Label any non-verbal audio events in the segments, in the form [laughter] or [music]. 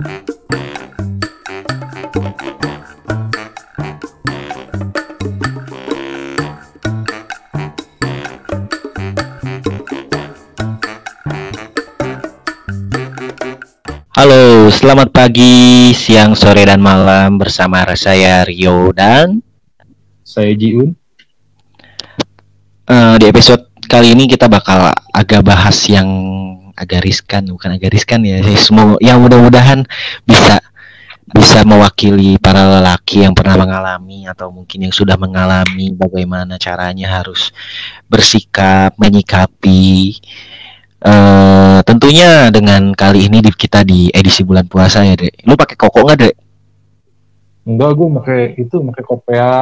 Halo, selamat pagi, siang, sore, dan malam bersama saya Rio dan Saya Jiun. eh, di episode kali ini kita bakal agak bahas yang agak riskan, bukan agak riskan ya, semua yang mudah-mudahan bisa bisa mewakili para lelaki yang pernah mengalami atau mungkin yang sudah mengalami bagaimana caranya harus bersikap, menyikapi eh tentunya dengan kali ini di, kita di edisi bulan puasa ya, Dek. Lu pakai koko nggak, Dek? Enggak, gue pakai itu, pakai kopea,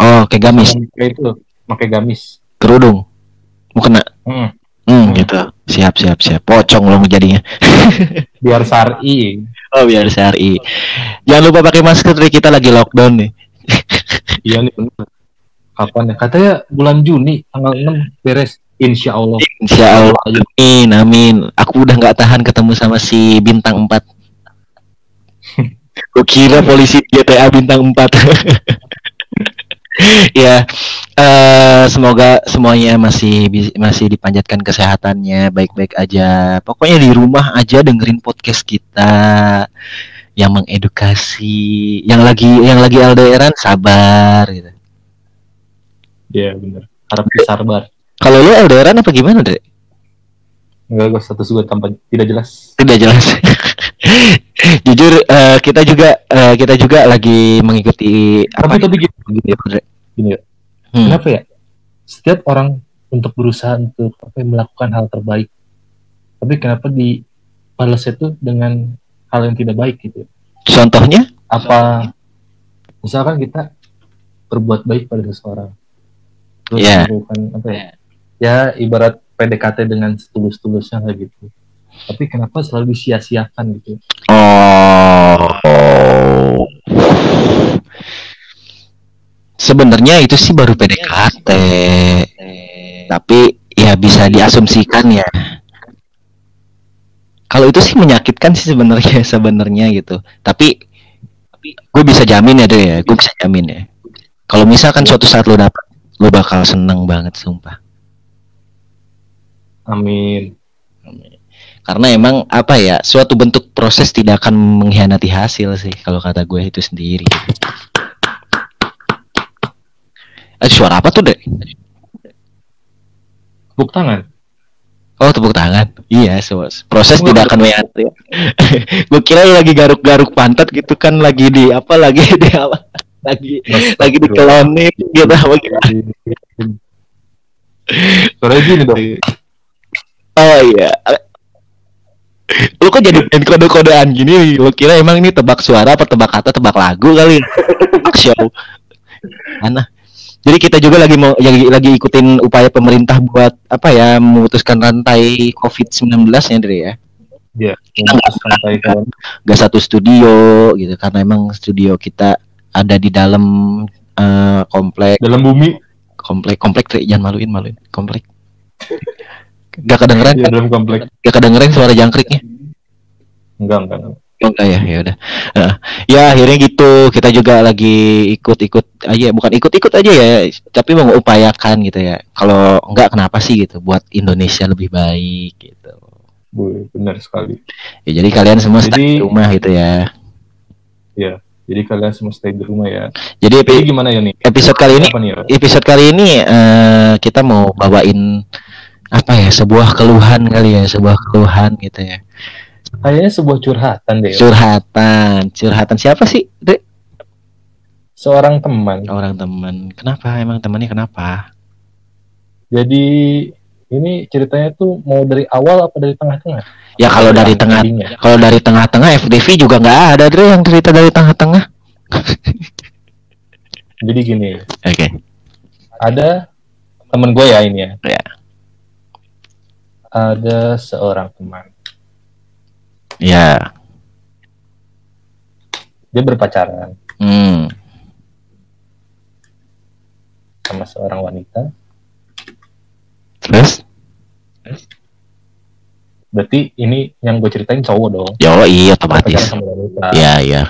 Oh, kayak gamis, pakai itu, pakai gamis. kerudung. Mau kena. Hmm, Hmm, Hmm. gitu. Siap, siap, siap. Pocong lo jadinya. [laughs] biar sari. Oh, biar syari. Jangan lupa pakai masker, Dek. Kita lagi lockdown nih. [laughs] Iya nih bener. Kapan ya? Katanya bulan Juni tanggal 6 beres. Insya Allah. Insya Allah. Amin, amin. Aku udah nggak tahan ketemu sama si bintang 4. [laughs] Gue kira polisi GTA bintang 4. [laughs] ya, eh, semoga semuanya masih masih dipanjatkan kesehatannya baik-baik aja. Pokoknya di rumah aja dengerin podcast kita yang mengedukasi, yang lagi yang lagi LDRan sabar gitu. Iya bener. Harap sabar. Kalau lu LDRan apa gimana, Dek? Enggak, gue status gue tanpa tidak jelas. tidak jelas. [laughs] Jujur eh, kita juga eh, kita juga lagi mengikuti Tapi tapi gini, gini, Andre? gini ya. Hmm. Kenapa ya? Setiap orang untuk berusaha untuk apa ya, melakukan hal terbaik. Tapi kenapa di balas itu dengan hal yang tidak baik gitu? Contohnya? apa misalkan kita berbuat baik pada seseorang terus Iya. melakukan apa ya ya ibarat PDKT dengan setulus-tulusnya gitu tapi kenapa selalu disia-siakan gitu Oh. Sebenarnya itu sih baru PDKT. Tapi ya bisa diasumsikan ya. Kalau itu sih menyakitkan sih sebenarnya [laughs] sebenarnya gitu. Tapi gue bisa jamin ya deh ya, gue bisa jamin ya. Kalau misalkan suatu saat lo dapet, lo bakal seneng banget sumpah. amin Karena emang apa ya, suatu bentuk proses tidak akan mengkhianati hasil sih kalau kata gue itu sendiri. Eh, suara apa tuh, Dek? tepuk tangan Oh, tepuk tangan. Iya, so, proses tidak akan mengkhianati. [laughs] gue kira lagi garuk-garuk pantat gitu kan lagi di apa lagi di apa? Lagi lagi dikelonin gitu apa gitu. suaranya gini dong Oh iya. Lu kok jadi main kode-kodean gini? Lu kira emang ini tebak suara apa tebak kata, tebak lagu kali? Tebak show. Mana? Jadi kita juga lagi mau lagi, lagi ikutin upaya pemerintah buat apa ya memutuskan rantai COVID-19 ya Dre ya. ya memutus rantai kawan Gak satu studio gitu karena emang studio kita ada di dalam eh, komplek dalam bumi komplek komplek jangan maluin maluin komplek. Gak kedengeran ya kan? dalam komplek Gak kedengeran suara jangkriknya. enggak enggak, enggak. Oh, enggak ya, ya udah. Heeh. ya akhirnya gitu. Kita juga lagi ikut-ikut aja, bukan ikut-ikut aja ya, tapi mengupayakan gitu ya. Kalau enggak kenapa sih gitu buat Indonesia lebih baik gitu. Benar sekali Ya jadi kalian semua stay Jadi- di rumah gitu ya. ya jadi kalian semua stay di rumah ya Jadi jadi gimana ya nih episode kali ini nih ya episode kali ini eh, kita mau bawain apa ya sebuah keluhan kali ya sebuah keluhan gitu ya kayaknya sebuah curhatan deh curhatan curhatan siapa sih Dek? seorang teman orang teman kenapa emang temannya kenapa Jadi ini ceritanya tuh mau dari awal apa dari tengah-tengah? ya kalau dari tengah. Kalau dari tengah-tengah FDV juga nggak ada Dre yang cerita dari tengah-tengah. Jadi gini, Oke. ada temen gue ya ini ya. Ya. Ada seorang teman, Ya. dia berpacaran Hmm. sama seorang wanita. Terus? berarti ini yang gue ceritain cowok dong Ya Allah, iya otomatis. Iya, iya.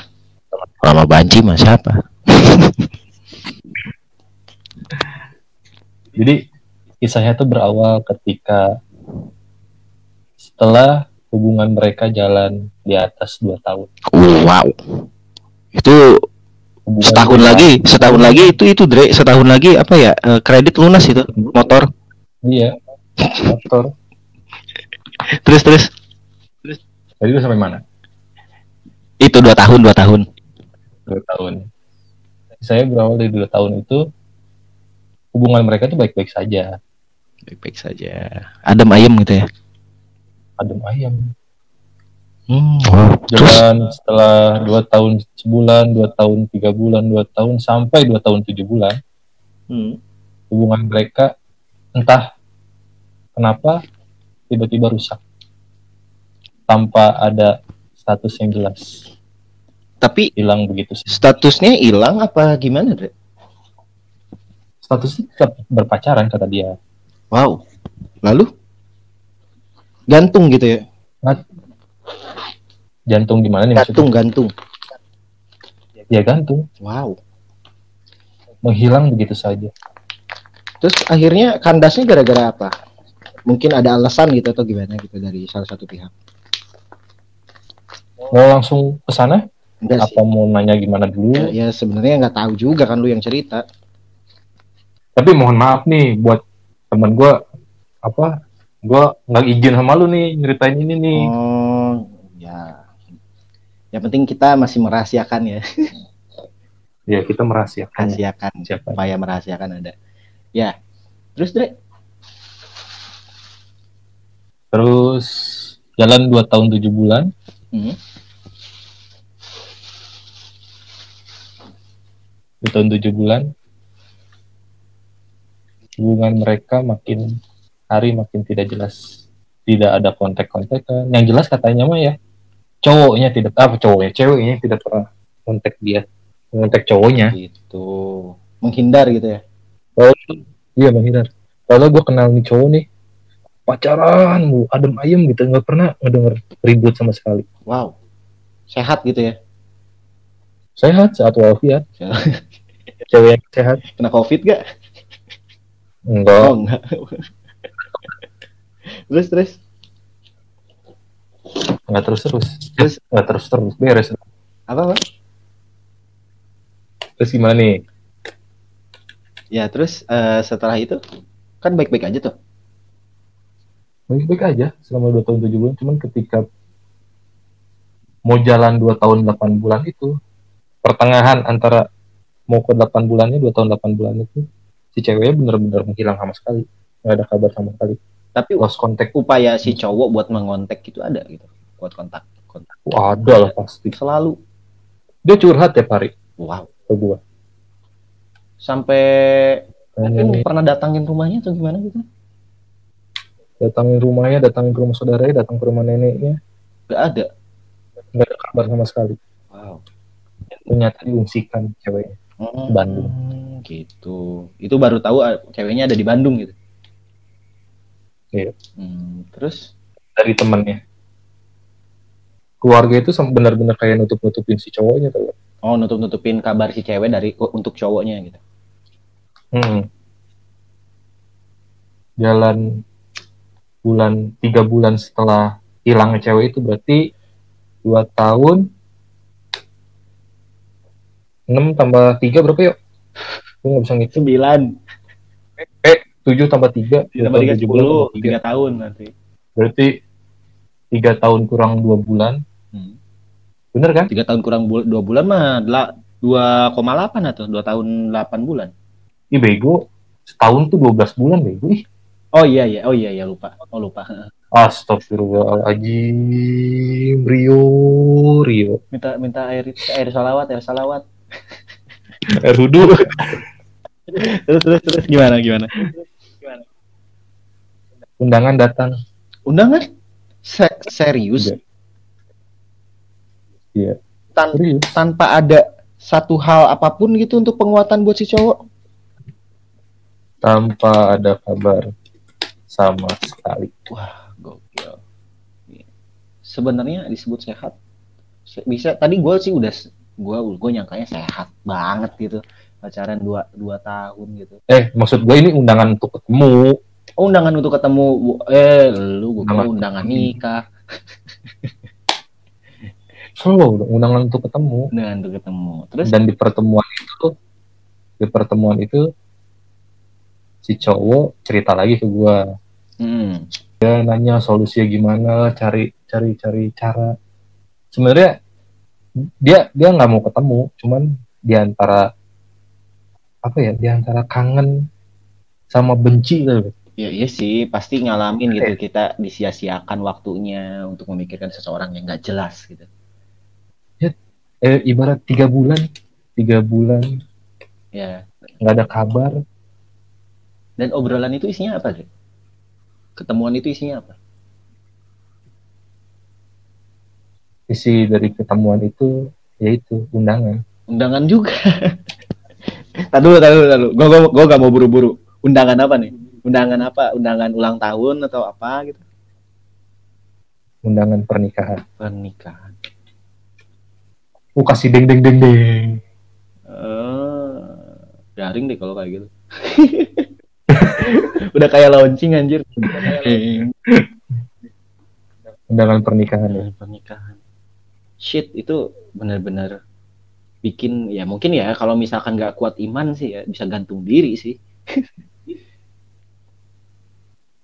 Lama banci mah siapa? [laughs] jadi kisahnya tuh berawal ketika setelah hubungan mereka jalan di atas dua tahun Wow. Itu Hubungan setahun lagi, setahun lagi itu itu Dre, setahun lagi apa ya? eh, kredit lunas itu motor. iya motor Terus terus tadi lu sampai mana itu dua tahun, dua tahun. dua tahun saya berawal dari dua tahun itu hubungan mereka tuh baik-baik saja Baik-baik saja. Adem ayem gitu ya. Adem ayam Hmm, jalan setelah dua tahun sebulan dua tahun tiga bulan dua tahun sampai dua tahun tujuh bulan Hmm. hubungan mereka entah kenapa tiba-tiba rusak tanpa ada status yang jelas tapi hilang begitu saja. statusnya hilang apa gimana, Dre? statusnya tetap berpacaran kata dia Wow. Lalu gantung gitu ya. jantung gimana nih Gantung, maksudnya gantung. ya gantung Wow. menghilang begitu saja Terus akhirnya kandasnya gara-gara apa? Mungkin ada alasan gitu atau gimana gitu dari salah satu pihak. mau langsung ke sana Enggak sih. apa mau nanya gimana dulu Ya, ya sebenarnya nggak tahu juga kan lu yang cerita. tapi mohon maaf nih buat temen gue apa gue nggak izin sama lu nih nyeritain ini nih Oh, ya. Yang penting kita masih merahasiakan ya. ya kita merahasiakan Rahasiakan. siapa Upaya merahasiakan ada. Ya. Terus Dre, terus jalan dua tahun tujuh bulan Hmm. dua tahun tujuh bulan hubungan mereka makin hari makin tidak jelas tidak ada kontak-kontakan yang jelas katanya mah ya cowoknya tidak apa cowoknya ceweknya tidak pernah kontak dia kontak cowoknya gitu. Menghindar gitu ya. iya menghindar kalau gue kenal nih cowok nih pacaran lu adem ayem gitu nggak pernah ngedenger ribut sama sekali Wow. Sehat gitu ya. sehat sehat walafiat Sehat. cewek yang sehat Kena Covid gak? enggak Oh, enggak. Terus terus. Nggak terus terus. Terus? nggak terus terus beres. Apa, Pak? terus gimana nih? Ya, terus eh, setelah itu kan baik-baik aja tuh. baik-baik aja selama dua tahun tujuh bulan. Cuman ketika mau jalan dua tahun delapan bulan itu pertengahan antara mau ke delapan bulannya dua tahun delapan bulan itu si ceweknya bener-bener menghilang sama sekali. Nggak ada kabar sama sekali Tapi lost contact upaya si cowok buat mengontak itu ada gitu. Buat kontak, kontak. Wah, ada lah pasti Selalu. dia curhat tiap hari Wow. ke gua Sampai mungkin pernah datangin rumahnya atau gimana gitu? datangin rumahnya datangin ke rumah saudaranya datang ke rumah neneknya Gak ada. nggak ada kabar sama sekali Wow. ternyata diungsikan ceweknya Hmm, Bandung. Gitu. Itu baru tahu ah, ceweknya ada di Bandung gitu. Iya. Hmm, terus dari temennya keluarga itu benar-benar kayak nutup-nutupin si cowoknya tuh oh nutup-nutupin kabar si cewek dari untuk cowoknya gitu. Hmm. Jalan bulan tiga bulan setelah hilangnya cewek itu berarti dua tahun enam tambah tiga berapa yuk? Gue nggak bisa ngitung. Sembilan. Tujuh tambah tiga. Tambah tiga. Tiga tahun nanti. Berarti tiga tahun kurang dua bulan. Hmm. Bener kan? Tiga tahun kurang bul dua bulan mah dela- 2,8 atau dua tahun 8 bulan. Ih bego. Setahun tuh 12 bulan bego. Ih. Oh iya iya, oh iya iya lupa. Oh lupa. [laughs] Astagfirullahaladzim. Rio. Rio. Minta minta air air salawat, air salawat. [laughs] Air hudu. [laughs] Terus terus terus gimana gimana? Undangan datang. Undangan? Se- serius? Iya. Iya. Tan- Serius. tanpa ada satu hal apa pun gitu untuk penguatan buat si cowok. Tanpa ada kabar sama sekali. Wah, gokil. sebenarnya disebut sehat Se- bisa tadi gue sih udah gue gue nyangkanya sehat banget gitu pacaran dua dua tahun gitu eh maksud gue ini undangan untuk ketemu oh, undangan untuk ketemu eh lu gue kira Undangan. nikah. [laughs] Selalu undangan untuk ketemu. Undangan untuk ketemu. Terus? Dan di pertemuan itu di pertemuan itu si cowok cerita lagi ke gue hmm, dia nanya solusinya gimana cari cari cari cara. Sebenarnya dia dia nggak mau ketemu cuman di antara apa ya di antara kangen sama benci gitu ya iya sih pasti ngalamin gitu kita disia-siakan waktunya untuk memikirkan seseorang yang nggak jelas gitu. Eh ibarat tiga bulan tiga bulan. Ya. Nggak ada kabar. Dan obrolan itu isinya apa deh ketemuan itu isinya apa? Isi dari ketemuan itu yaitu undangan. Undangan juga. [laughs] Tadi dulu, tadi dulu, tadi dulu. Gue gue gue gak mau buru-buru. Undangan apa nih? Undangan apa? Undangan ulang tahun atau apa gitu? undangan pernikahan Pernikahan. oh kasih deng deng deng deng Eh, garing deh kalau kayak gitu. [laughs] Udah kayak launching anjir. undangan pernikahan ya pernikahan. Shit itu benar-benar bikin ya mungkin ya kalau misalkan nggak kuat iman sih ya bisa gantung diri sih. [laughs]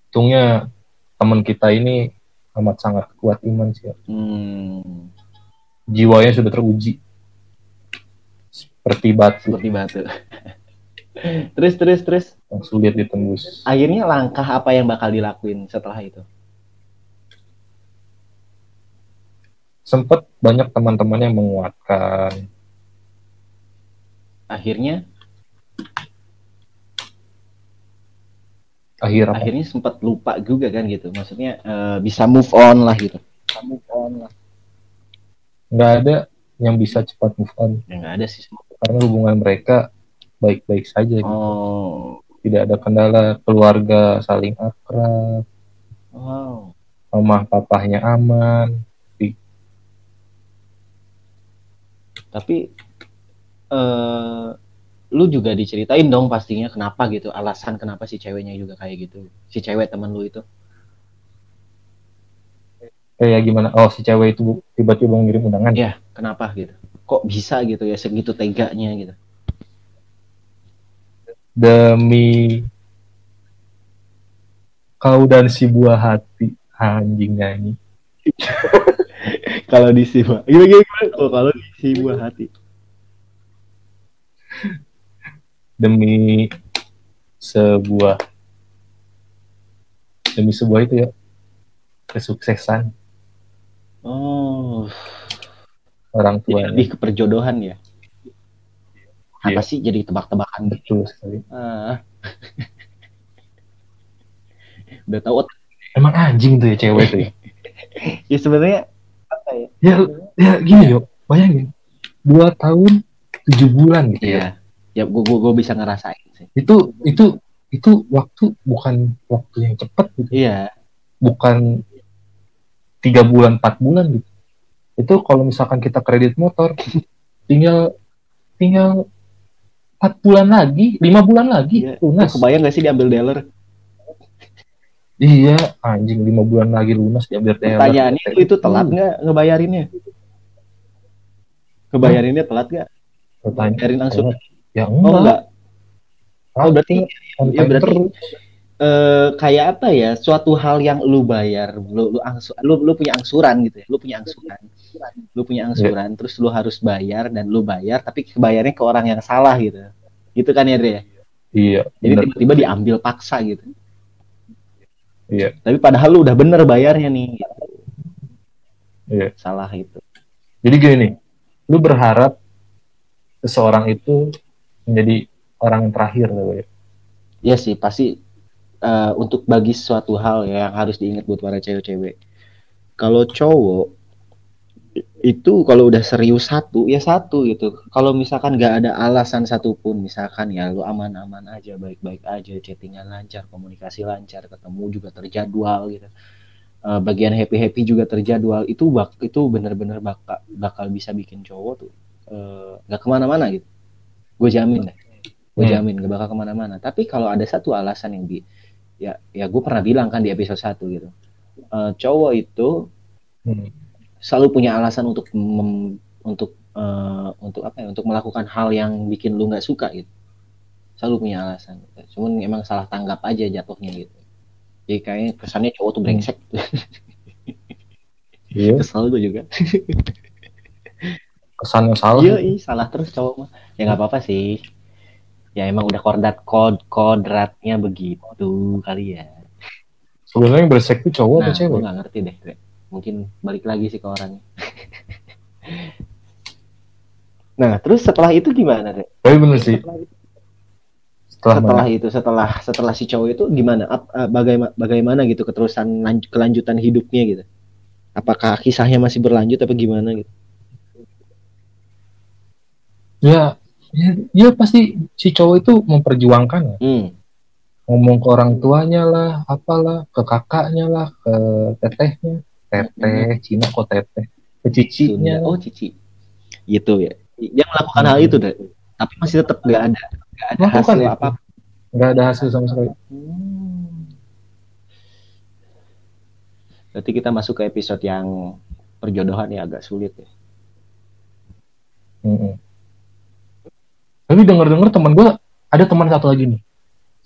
untungnya teman kita ini amat sangat kuat iman sih. Hmm, jiwanya sudah teruji. Seperti batu. Seperti batu. [laughs] terus terus terus. Yang sulit ditembus. Akhirnya langkah apa yang bakal dilakuin setelah itu? sempat banyak teman-teman yang menguatkan. Akhirnya akhir apa? akhirnya sempat lupa juga kan gitu. Maksudnya eh, bisa move on lah gitu. Bisa move on lah. nggak ada yang bisa cepat move on Ya nggak ada sih. karena hubungan mereka baik-baik saja gitu. Oh, tidak ada kendala keluarga saling akrab wow. mama papahnya aman Tapi eh lu juga diceritain dong pastinya kenapa gitu, alasan kenapa si ceweknya juga kayak gitu. Si cewek teman lu itu. kayak gimana oh si cewek itu tiba-tiba ngirim undangan Ya, kenapa gitu? Kok bisa gitu ya segitu teganya gitu. demi kau dan si buah hati anjing nyanyi [laughs] kalau di si buah gimana gimana kalau di si buah hati [laughs] demi sebuah demi sebuah itu ya kesuksesan. Oh. Orang jadi tuanya. lebih ke perjodohan ya? Apa Iya. sih jadi tebak-tebakan? Betul sekali. Ah. [laughs] udah tahu emang anjing tuh ya cewek tuh ya? [laughs] Ya sebenarnya apa ya? Ya, ya gini yuk bayangin. Dua tahun tujuh bulan gitu ya. Iya ya gua gua bisa ngerasain sih. Itu itu itu waktu bukan waktu yang cepat gitu. Iya. Bukan tiga bulan empat bulan gitu. Itu kalau misalkan kita kredit motor [laughs] tinggal tinggal empat bulan lagi lima bulan lagi. Iya. Lunas. Kebayang gak sih diambil dealer? Iya anjing lima bulan lagi lunas diambil dealer. pertanyaannya itu itu telat nggak ngebayarinnya? Ngebayarinnya telat nggak Pertanyaan, bayarin langsung ya oh enggak, enggak. Oh berarti on ya time berarti terus. eh kayak apa ya suatu hal yang lu bayar lu lu angsu, lu, lu punya angsuran gitu ya lu punya angsuran. Lu punya angsuran terus lu harus bayar dan lu bayar tapi kebayarnya ke orang yang salah gitu. Gitu kan ya Dre ya? iya jadi tiba-tiba diambil paksa gitu. Iya. Tapi padahal lu udah bener bayarnya nih gitu. iya. Salah itu. Jadi gini nih lu berharap seseorang itu menjadi orang terakhir gitu ya sih pasti eh, untuk bagi suatu hal ya yang harus diingat buat para cewek-cewek. Kalau cowok itu kalau udah serius satu ya satu gitu. Kalau misalkan nggak ada alasan satupun misalkan ya lu aman-aman aja baik-baik aja chattingan lancar komunikasi lancar ketemu juga terjadwal gitu. Uh, bagian happy happy juga terjadwal itu bak itu benar-benar bakal bakal bisa bikin cowok tuh uh, nggak uh, ke mana-mana gitu gue jamin deh gue hmm. jamin gak bakal ke mana-mana. Tapi kalau ada satu alasan yang di ya ya gue pernah bilang kan di episode satu gitu. Uh, cowok itu hmm. selalu punya alasan untuk mem, untuk uh, untuk apa ya untuk melakukan hal yang bikin lu nggak suka gitu. Selalu punya alasan gitu. cuman emang salah tanggap aja jatuhnya gitu. Jadi kayaknya kesannya cowok tuh brengsek. Iya. [laughs] Kesal gue juga. Kesannya salah. Iya salah terus cowok mah ya nggak apa-apa sih ya emang udah kodrat kod kodratnya begitu kali ya sebenarnya brengsek tuh cowok nah, atau cewek nggak ngerti deh mungkin balik lagi sih ke orangnya [laughs] Nah, terus setelah itu gimana, deh? Oh, iya bener sih. Setelah, setelah itu, setelah setelah si cowok itu gimana? Eh, bagaimana bagaimana gitu keterusan kelanjutan hidupnya gitu? Apakah kisahnya masih berlanjut apa gimana gitu? Ya, ya, ya pasti si cowok itu memperjuangkan. Hmm. Ngomong ke orang tuanya lah, apalah, ke kakaknya lah, ke tetehnya, teteh, hmm. Cina kok teteh, ke cicinya. Oh, cici. Gitu ya dia melakukan hal itu deh tapi masih tetap nggak ada nggak ada hasil ya? apa nggak ada hasil sama sekali hmm. berarti kita masuk ke episode yang perjodohan ya agak sulit ya hmm. Tapi denger dengar teman gue ada teman satu lagi nih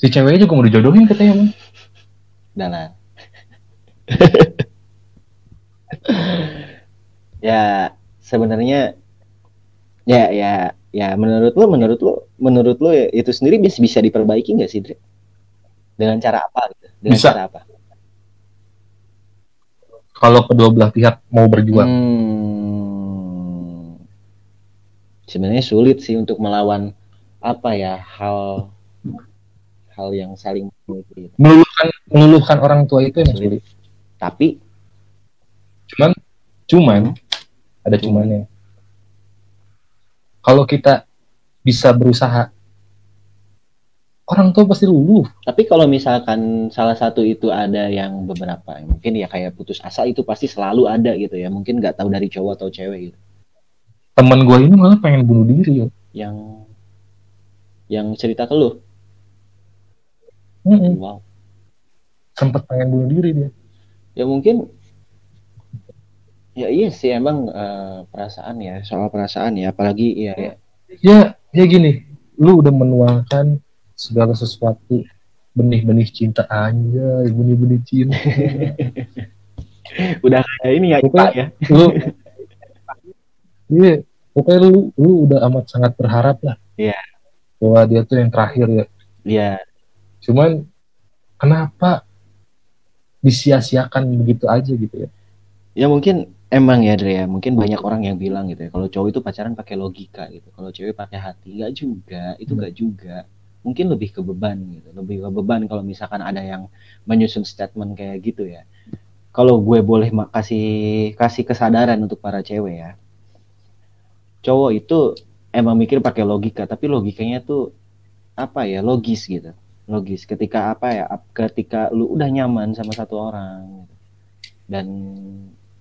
si ceweknya juga mau dijodohin katanya man. Dalan. [laughs] ya sebenarnya ya ya ya menurut lo menurut lo menurut lo ya, itu sendiri bisa bisa diperbaiki nggak sih Dre? dengan cara apa gitu dengan bisa. cara apa kalau kedua belah pihak mau berjuang hmm, sebenarnya sulit sih untuk melawan apa ya hal hal yang saling gitu. meluluhkan meluluhkan orang tua itu yang sulit, sulit. tapi cuman cuman ada cumannya kalau kita bisa berusaha orang tua pasti luluh. Tapi kalau misalkan salah satu itu ada yang beberapa, mungkin ya kayak putus asa itu pasti selalu ada gitu ya. Mungkin nggak tahu dari cowok atau cewek gitu. Temen gue ini malah pengen bunuh diri ya. Yang yang cerita ke lu. Mm -hmm. Wow. Sempet pengen bunuh diri dia. Ya mungkin Ya iya sih emang uh, perasaan ya soal perasaan ya apalagi ya ya. Ya ya gini, lu udah menuangkan segala sesuatu benih-benih cinta aja, benih-benih cinta. [laughs] udah kayak ini ya pokoknya, ya. Lu Iya, pokoknya lu lu udah amat sangat berharap lah. Iya. Bahwa dia tuh yang terakhir ya. Iya. Cuman kenapa disia-siakan begitu aja gitu ya? Ya mungkin emang ya Dre ya mungkin banyak orang yang bilang gitu ya kalau cowok itu pacaran pakai logika gitu kalau cewek pakai hati nggak juga itu nggak juga mungkin lebih ke beban gitu lebih ke beban kalau misalkan ada yang menyusun statement kayak gitu ya kalau gue boleh kasih kasih kesadaran untuk para cewek ya cowok itu emang mikir pakai logika tapi logikanya tuh apa ya logis gitu logis ketika apa ya ketika lu udah nyaman sama satu orang gitu. dan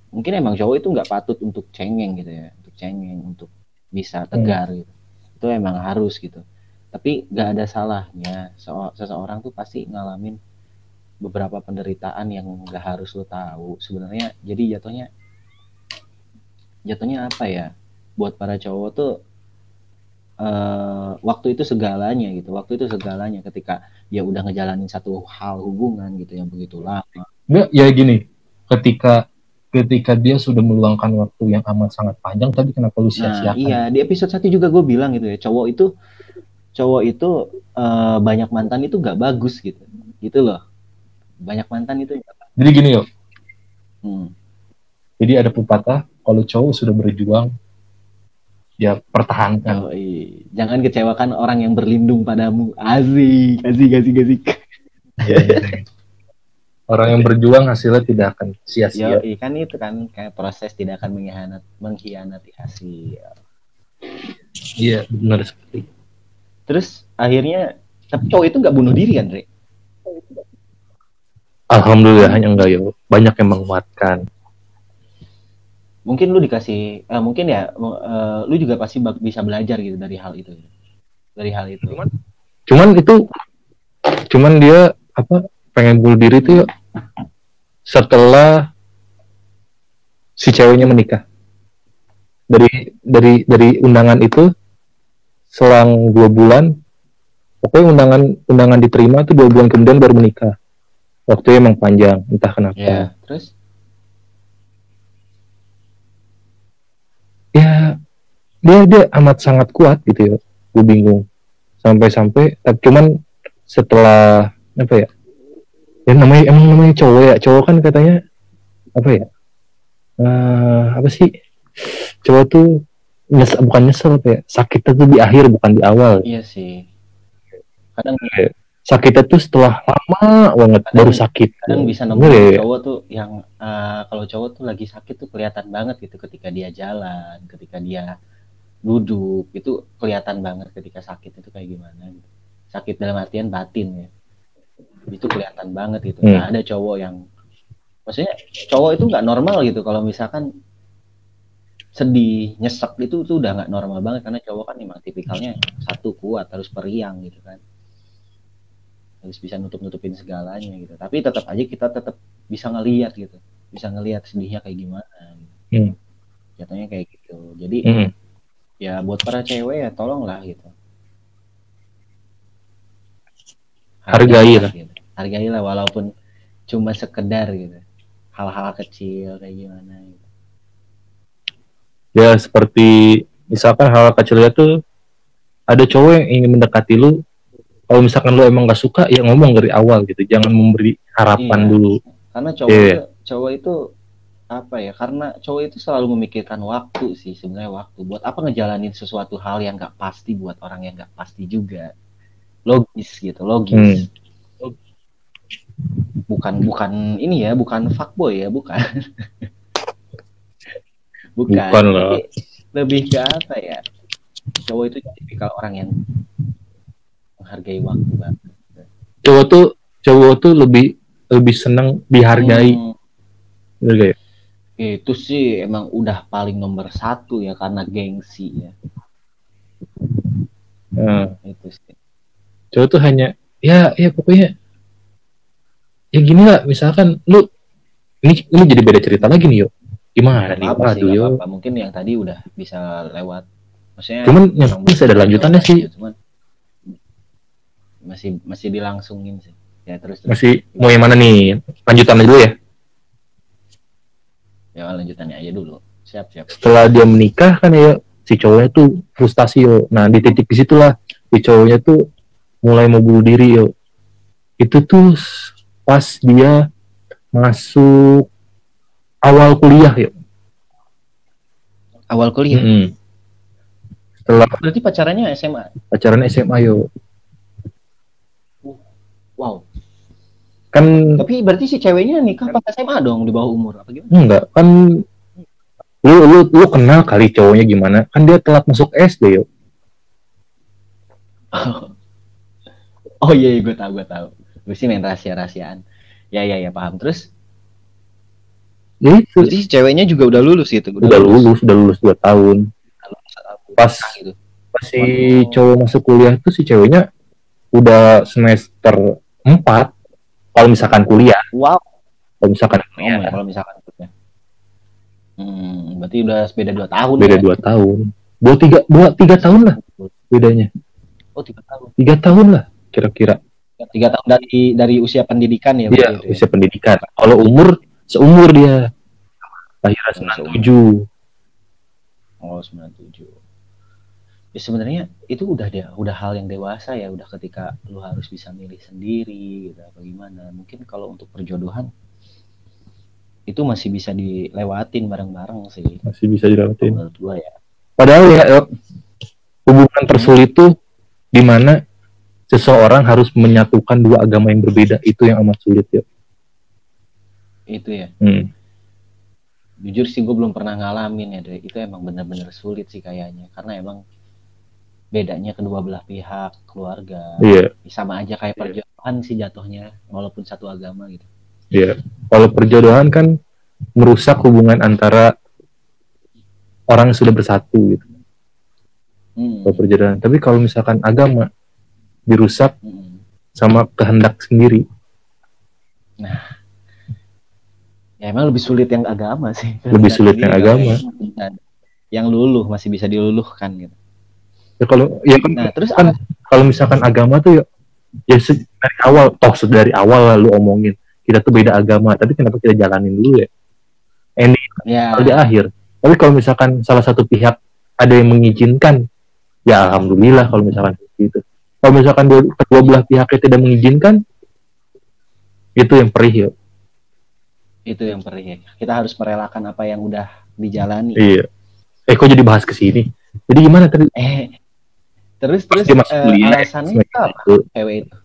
mungkin emang cowok itu nggak patut untuk cengeng gitu ya untuk cengeng untuk bisa hmm. tegar hmm. gitu itu emang harus gitu tapi nggak ada salahnya seseorang tuh pasti ngalamin beberapa penderitaan yang nggak harus lo tahu sebenarnya jadi jatuhnya jatuhnya apa ya buat para cowok tuh uh, waktu itu segalanya gitu waktu itu segalanya ketika dia udah ngejalanin satu hal hubungan gitu yang begitu lama nggak ya gini ketika ketika dia sudah meluangkan waktu yang amat sangat panjang tapi kenapa lu sia-siakan? Nah, iya, di episode satu juga gue bilang gitu ya, cowok itu cowok itu uh, banyak mantan itu gak bagus gitu. Gitu loh. Banyak mantan itu Jadi gini yuk. Hmm. Jadi ada pepatah kalau cowok sudah berjuang ya pertahankan. Oh, iya. Jangan kecewakan orang yang berlindung padamu. Asik, asik, asik, asik. Iya, iya. orang yang berjuang hasilnya tidak akan sia-sia. Iya kan itu kan kayak proses tidak akan mengkhianat mengkhianati hasil. Iya benar sekali. Terus akhirnya tapi cowok itu nggak bunuh diri kan, Re? alhamdulillahnya enggak ya banyak yang menguatkan mungkin lu dikasih eh, mungkin ya eh, lu juga pasti bisa belajar gitu dari hal itu. Dari hal itu. Cuman- cuman itu cuman dia apa pengen bunuh diri tuh ya setelah si ceweknya menikah. Dari dari dari undangan itu selang dua bulan pokoknya undangan undangan diterima tuh dua bulan kemudian baru menikah. Waktunya emang panjang entah kenapa. Ya terus ya dia dia amat sangat kuat gitu ya. Gue bingung. Sampai-sampai tapi cuman setelah apa ya ya namanya emang namanya cowok ya. Cowok kan katanya apa ya Eh apa sih cowok tuh nyes bukan nyesel apa ya sakitnya tuh di akhir bukan di awal. Iya sih. Kadang sakitnya tuh setelah lama banget Kadang- baru sakit kadang bisa Bener nemu ya? cowok tuh yang eh, kalau cowok tuh lagi sakit tuh kelihatan banget gitu ketika dia jalan ketika dia duduk itu kelihatan banget ketika sakit itu kayak gimana gitu. sakit dalam artian batin ya itu kelihatan banget gitu Hmm. nah, ada cowok yang maksudnya cowok itu nggak normal gitu kalau misalkan sedih nyesek itu tuh udah nggak normal banget karena cowok kan emang tipikalnya satu kuat harus periang gitu kan harus bisa nutup nutupin segalanya gitu tapi tetap aja kita tetap bisa ngelihat gitu bisa ngelihat sedihnya kayak gimana gitu. Hmm. jatuhnya kayak gitu jadi Mm-mm. ya buat para cewek ya tolonglah gitu Hargai lah. gitu. hargailah walaupun cuma sekedar gitu hal-hal kecil kayak gimana gitu. ya seperti misalkan hal kecilnya tuh ada cowok yang ingin mendekati lu kalau misalkan lu emang gak suka ya ngomong dari awal gitu. Jangan memberi harapan Iya. dulu. Karena cowok Iya. itu cowok itu apa ya? Karena cowok itu selalu memikirkan waktu sih sebenarnya waktu. Buat apa ngejalanin sesuatu hal yang nggak pasti buat orang yang nggak pasti juga? Logis gitu logis. Hmm. bukan bukan ini ya bukan fuckboy ya bukan. [laughs] Bukan, Bukan lah. Lebih ke apa ya? Cowok itu tipikal orang yang menghargai waktu banget cowok tuh cowok tuh lebih lebih seneng dihargai. Hmm. Gak ya? itu sih emang udah paling nomor satu ya karena gengsi ya. Nah, itu sih. Cowok tuh hanya ya ya pokoknya ya gini lah misalkan lu ini ini jadi beda cerita lagi nih yo gimana nih? apa sih yo apa-apa. mungkin yang tadi udah bisa lewat. Maksudnya cuman yang masih ada lanjutannya sih. cuman masih masih dilangsungin sih. Ya terus terus. Masih mau yang mana nih? Lanjutannya dulu ya? Ya lanjutannya aja dulu. Siap siap. Setelah dia menikah kan ya si cowoknya tuh frustasi yo. Nah di titik di situlah si cowoknya tuh mulai mau bunuh diri yo. Itu tuh pas dia masuk awal kuliah yo. Awal kuliah? Mm-mm. setelah berarti pacarannya SMA pacaran SMA yo wow. Kan tapi berarti si ceweknya nikah pas SMA dong di bawah umur apa gimana? Enggak kan lu lu lu kenal kali cowoknya gimana? Kan dia telat masuk SD yo. [laughs] Oh iya gue tahu gue tahu. Gue sih main rahasia rahasiaan ya ya ya paham. Terus? Jadi itu. Berarti si ceweknya juga udah lulus gitu? Udah lulus. udah lulus dua tahun. Pas gitu. pas si cowok masuk kuliah tuh si ceweknya udah semester 4 kalau misalkan kuliah wow kalau misalkan Oh, kuliah kalau misalkan ya. Hmm, berarti udah beda dua tahun beda ya? dua tahun dua tiga dua tiga tahun lah bedanya Oh tiga tahun. tiga tahun lah kira-kira Tiga tahun dari dari usia pendidikan ya? iya ya? usia pendidikan kalau umur seumur dia lahiran Oh, sembilan tujuh Oh sembilan tujuh. Ya sebenarnya itu udah dia udah hal yang dewasa ya udah ketika lu harus bisa milih sendiri gitu apa gimana. Mungkin kalau untuk perjodohan itu masih bisa dilewatin bareng-bareng sih masih bisa dilewatin menurut gua ya. padahal ya hubungan tersulit tuh di mana seseorang harus menyatukan dua agama yang berbeda itu yang amat sulit ya Itu ya. hmm. jujur sih gue belum pernah ngalamin ya itu emang bener-bener sulit sih kayaknya karena emang bedanya kedua belah pihak keluarga iya sama aja kayak perjodohan sih jatuhnya walaupun satu agama gitu Iya. Kalau perjodohan kan merusak hubungan antara orang yang sudah bersatu gitu. Hmm. Kalau perjodohan. Tapi kalau misalkan agama dirusak Hmm. sama kehendak sendiri. Ya emang lebih sulit yang agama sih. Lebih sulit yang agama. Yang luluh masih bisa diluluhkan gitu. Ya kalau ya kan, Nah terus kan kalau misalkan agama tuh ya ya dari awal toh dari awal lalu omongin kita tuh beda agama tapi kenapa kita jalanin dulu ya? Ending ya. di akhir. Tapi kalau misalkan salah satu pihak ada yang mengizinkan ya alhamdulillah kalau misalkan seperti itu. Kalau misalkan dua, kedua belah pihaknya tidak mengizinkan itu yang perih ya. Itu yang perih. ya. Kita harus merelakan apa yang udah dijalani. iya. Eh kok jadi bahas ke sini? Jadi gimana tadi? Eh terus Pas terus dia masuk eh, kuliah, alasannya semester itu apa? itu, Cewek itu.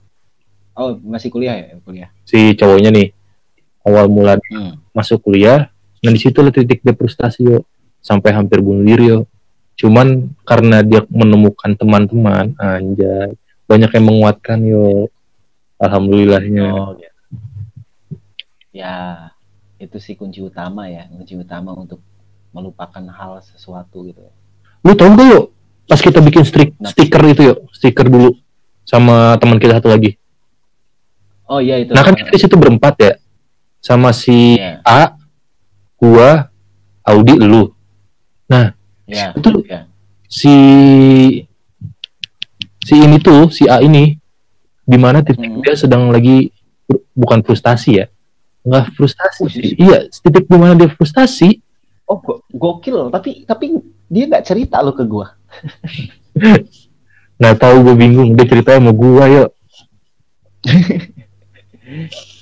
Oh masih kuliah ya kuliah. si cowoknya nih awal mula Hmm. masuk kuliah nah di situ titik dia frustasi yo sampai hampir bunuh diri yo cuman karena dia menemukan teman-teman anjay banyak yang menguatkan yo alhamdulillahnya Oh, gitu. Ya, itu sih kunci utama ya, kunci utama untuk melupakan hal sesuatu gitu. ya. lu tau gak yo pas kita bikin strik, Kenapa? stiker itu yo stiker dulu sama teman kita satu lagi Oh iya itu. nah kan kita di situ berempat ya sama si Iya. A gua Audi lu Ya, Itu- ya. si si ini tuh si A ini di mana titik Hmm. dia sedang lagi bukan frustasi ya nggak frustasi Oh, sih iya titik di mana dia frustasi Oh go- gokil, tapi tapi dia nggak cerita lo ke gua. [laughs] nggak tahu gue bingung dia ceritanya sama gua ya [laughs]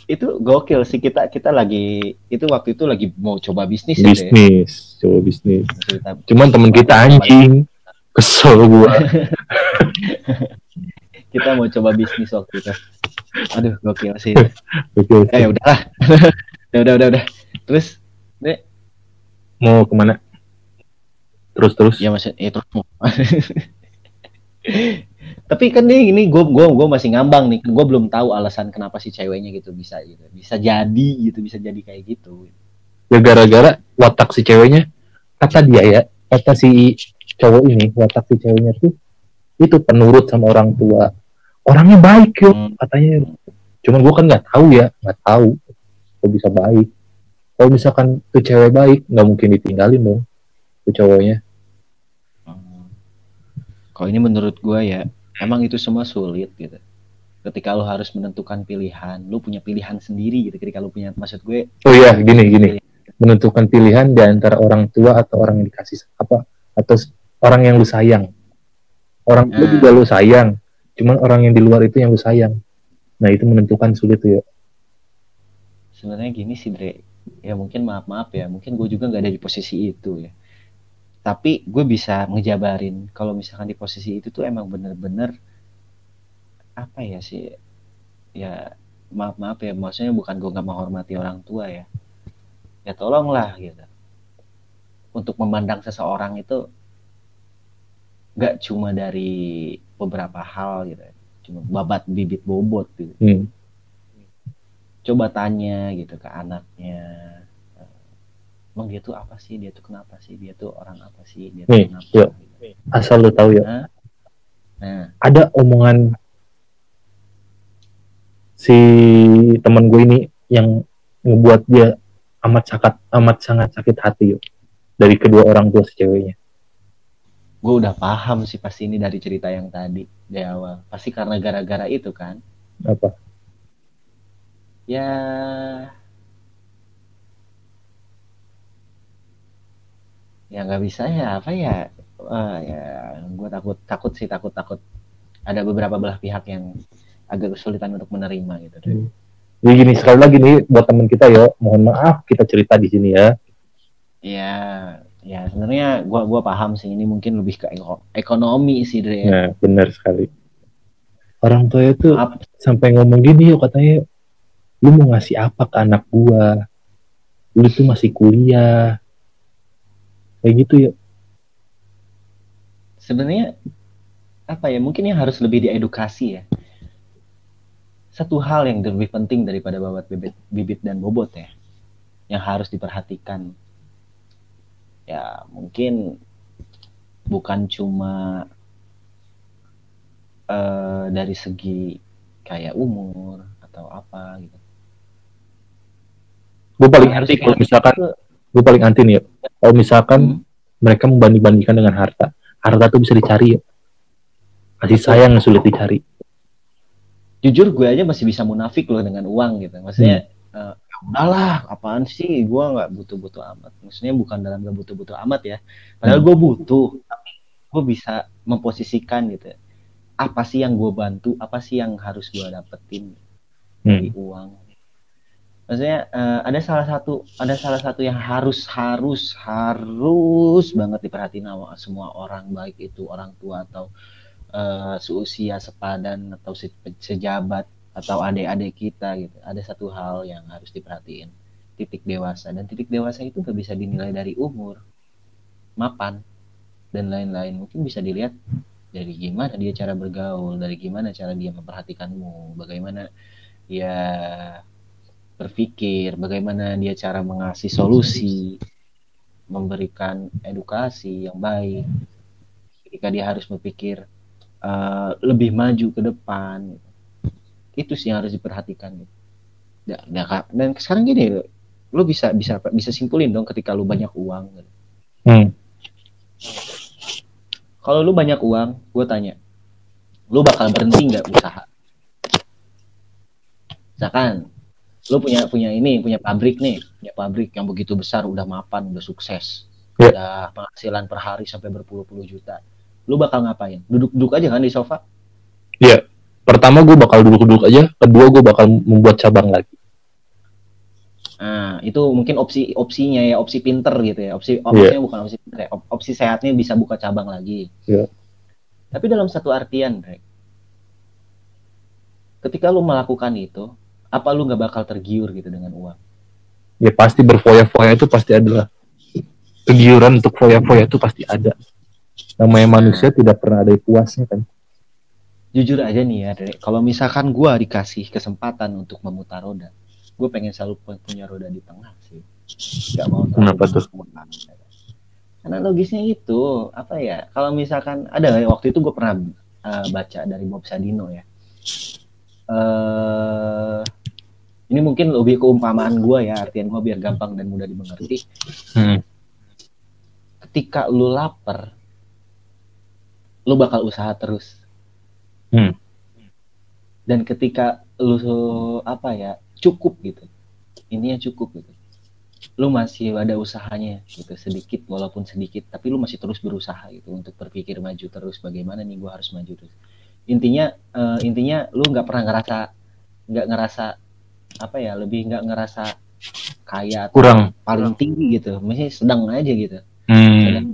Itu gokil sih kita kita lagi itu waktu itu lagi mau coba bisnis ya. Bisnis coba bisnis Cerita. cuman temen kita anjing kesel gua [laughs] Kita mau coba bisnis waktu itu. Aduh, gokil sih. Oke, Eh udahlah. udah udah udah udah. Terus mau ke mana terus terus ya maksud ya terus. [laughs] Tapi kan nih ini gue gua gua masih ngambang nih. Gue belum tahu alasan kenapa si ceweknya gitu bisa gitu. Bisa jadi gitu, bisa jadi kayak gitu. ya gara-gara watak si ceweknya kata dia ya kata si cowok ini watak si ceweknya tuh itu penurut sama orang tua orangnya baik yo Hmm. katanya cuman gua kan nggak tahu ya nggak tahu kok bisa baik kalau misalkan tuh cewek baik nggak mungkin ditinggalin dong tuh cowoknya Hmm. Kalau ini menurut gue ya, emang itu semua sulit gitu. Ketika lo harus menentukan pilihan, lo punya pilihan sendiri gitu. Ketika lo punya, maksud gue, oh iya gini gini menentukan pilihan di antara orang tua atau orang yang dikasih apa atau orang yang lu sayang orang tua Hmm. juga lu sayang cuman orang yang di luar itu yang lu sayang nah itu menentukan sulit tuh ya sebenarnya gini sih Dre. Ya mungkin maaf maaf ya, mungkin gue juga nggak ada di posisi itu ya. Tapi gue bisa ngejabarin kalau misalkan di posisi itu tuh emang bener-bener apa ya sih? Ya maaf maaf ya, maksudnya bukan gue nggak menghormati orang tua ya. Ya tolonglah gitu. Untuk memandang seseorang itu nggak cuma dari beberapa hal gitu, ya. cuma babat bibit bobot gitu Hmm. coba tanya gitu ke anaknya emang dia tuh apa sih? Dia tuh kenapa sih? Dia tuh orang apa sih? Dia tuh Nih, kenapa yuk. gitu. asal lu tahu ya Nah, nah. Ada omongan si teman gue ini yang ngebuat dia amat sangat amat sangat sakit hati yuk. Dari kedua orang tua si ceweknya. Gue udah paham sih pasti ini dari cerita yang tadi di awal. Pasti karena gara-gara itu kan? Apa? Ya ya nggak bisa ya apa ya Ah, ya gue takut takut sih takut takut ada beberapa belah pihak yang agak kesulitan untuk menerima gitu Hmm. jadi gini sekali lagi nih buat teman kita ya mohon maaf kita cerita di sini ya Ya, ya sebenarnya gua gua paham sih ini mungkin lebih ke eko- ekonomi sih Dre. ya. nah benar sekali orang tua itu sampai ngomong gini yuk katanya lu mau ngasih apa ke anak gua lu tuh masih kuliah kayak gitu ya sebenarnya apa ya mungkin yang harus lebih diedukasi ya. satu hal yang lebih penting daripada babat bibit, bibit dan bobot ya yang harus diperhatikan. Ya mungkin bukan cuma uh, dari segi kayak umur atau apa gitu. Gue paling anti kalau misalkan gue paling anti nih ya kalau misalkan hmm. mereka membanding-bandingkan dengan harta harta tuh bisa dicari ya kasih sayang yang sulit dicari. Jujur gue aja masih bisa munafik loh dengan uang gitu. Maksudnya hmm. uh, udahlah apaan sih? Gue nggak butuh-butuh amat. Maksudnya bukan dalam gak butuh-butuh amat ya. Padahal hmm. gue butuh tapi gue bisa memposisikan gitu. Apa sih yang gue bantu? Apa sih yang harus gue dapetin hmm. dari uang maksudnya uh, ada salah satu ada salah satu yang harus harus harus banget diperhatiin sama semua orang baik itu orang tua atau uh, seusia sepadan atau se sejabat atau adik-adik kita gitu. Ada satu hal yang harus diperhatiin. Titik dewasa. Dan titik dewasa itu nggak bisa dinilai dari umur mapan dan lain-lain. Mungkin bisa dilihat dari gimana dia cara bergaul dari gimana cara dia memperhatikanmu bagaimana dia berpikir bagaimana dia cara mengasih solusi memberikan edukasi yang baik ketika dia harus berpikir uh, lebih maju ke depan itu sih yang harus diperhatikan gitu. Dan, dan sekarang gini lo bisa bisa bisa simpulin dong ketika lo banyak uang hmm. kalau lo banyak uang gue tanya lo bakal berhenti nggak usaha misalkan lo punya punya ini punya pabrik nih punya pabrik yang begitu besar udah mapan udah sukses yeah. udah penghasilan per hari sampai berpuluh-puluh juta lu bakal ngapain? Duduk-duduk aja kan di sofa? Iya. Pertama gue bakal duduk-duduk aja, kedua gue bakal membuat cabang lagi. Nah, itu mungkin opsi opsinya ya, opsi pinter gitu ya. Opsi opsinya yeah. bukan opsi pinter ya. opsi sehatnya bisa buka cabang lagi. Iya. Yeah. Tapi dalam satu artian, Rek. Ketika lu melakukan itu, apa lu nggak bakal tergiur gitu dengan uang? Ya pasti berfoya-foya itu pasti adalah kegiuran untuk foya-foya itu pasti ada. Namanya manusia tidak pernah ada puasnya kan? Jujur aja nih ya kalau misalkan gue dikasih kesempatan untuk memutar roda gue pengen selalu punya roda di tengah sih. Gak mau kenapa tuh? karena logisnya itu apa ya kalau misalkan ada waktu itu gue pernah uh, baca dari Bob Sadino ya. Uh, ini mungkin lebih keumpamaan gue ya artian gue biar gampang dan mudah dimengerti hmm. ketika lu lapar lu bakal usaha terus. Hmm. Dan ketika lu apa ya cukup gitu, ini yang cukup gitu, lu masih ada usahanya gitu sedikit walaupun sedikit, tapi lu masih terus berusaha gitu untuk berpikir maju terus bagaimana nih gua harus maju terus. Intinya uh, intinya lu nggak pernah ngerasa nggak ngerasa apa ya lebih nggak ngerasa kaya kurang. paling tinggi gitu, masih sedang aja gitu. Hmm. Sedang,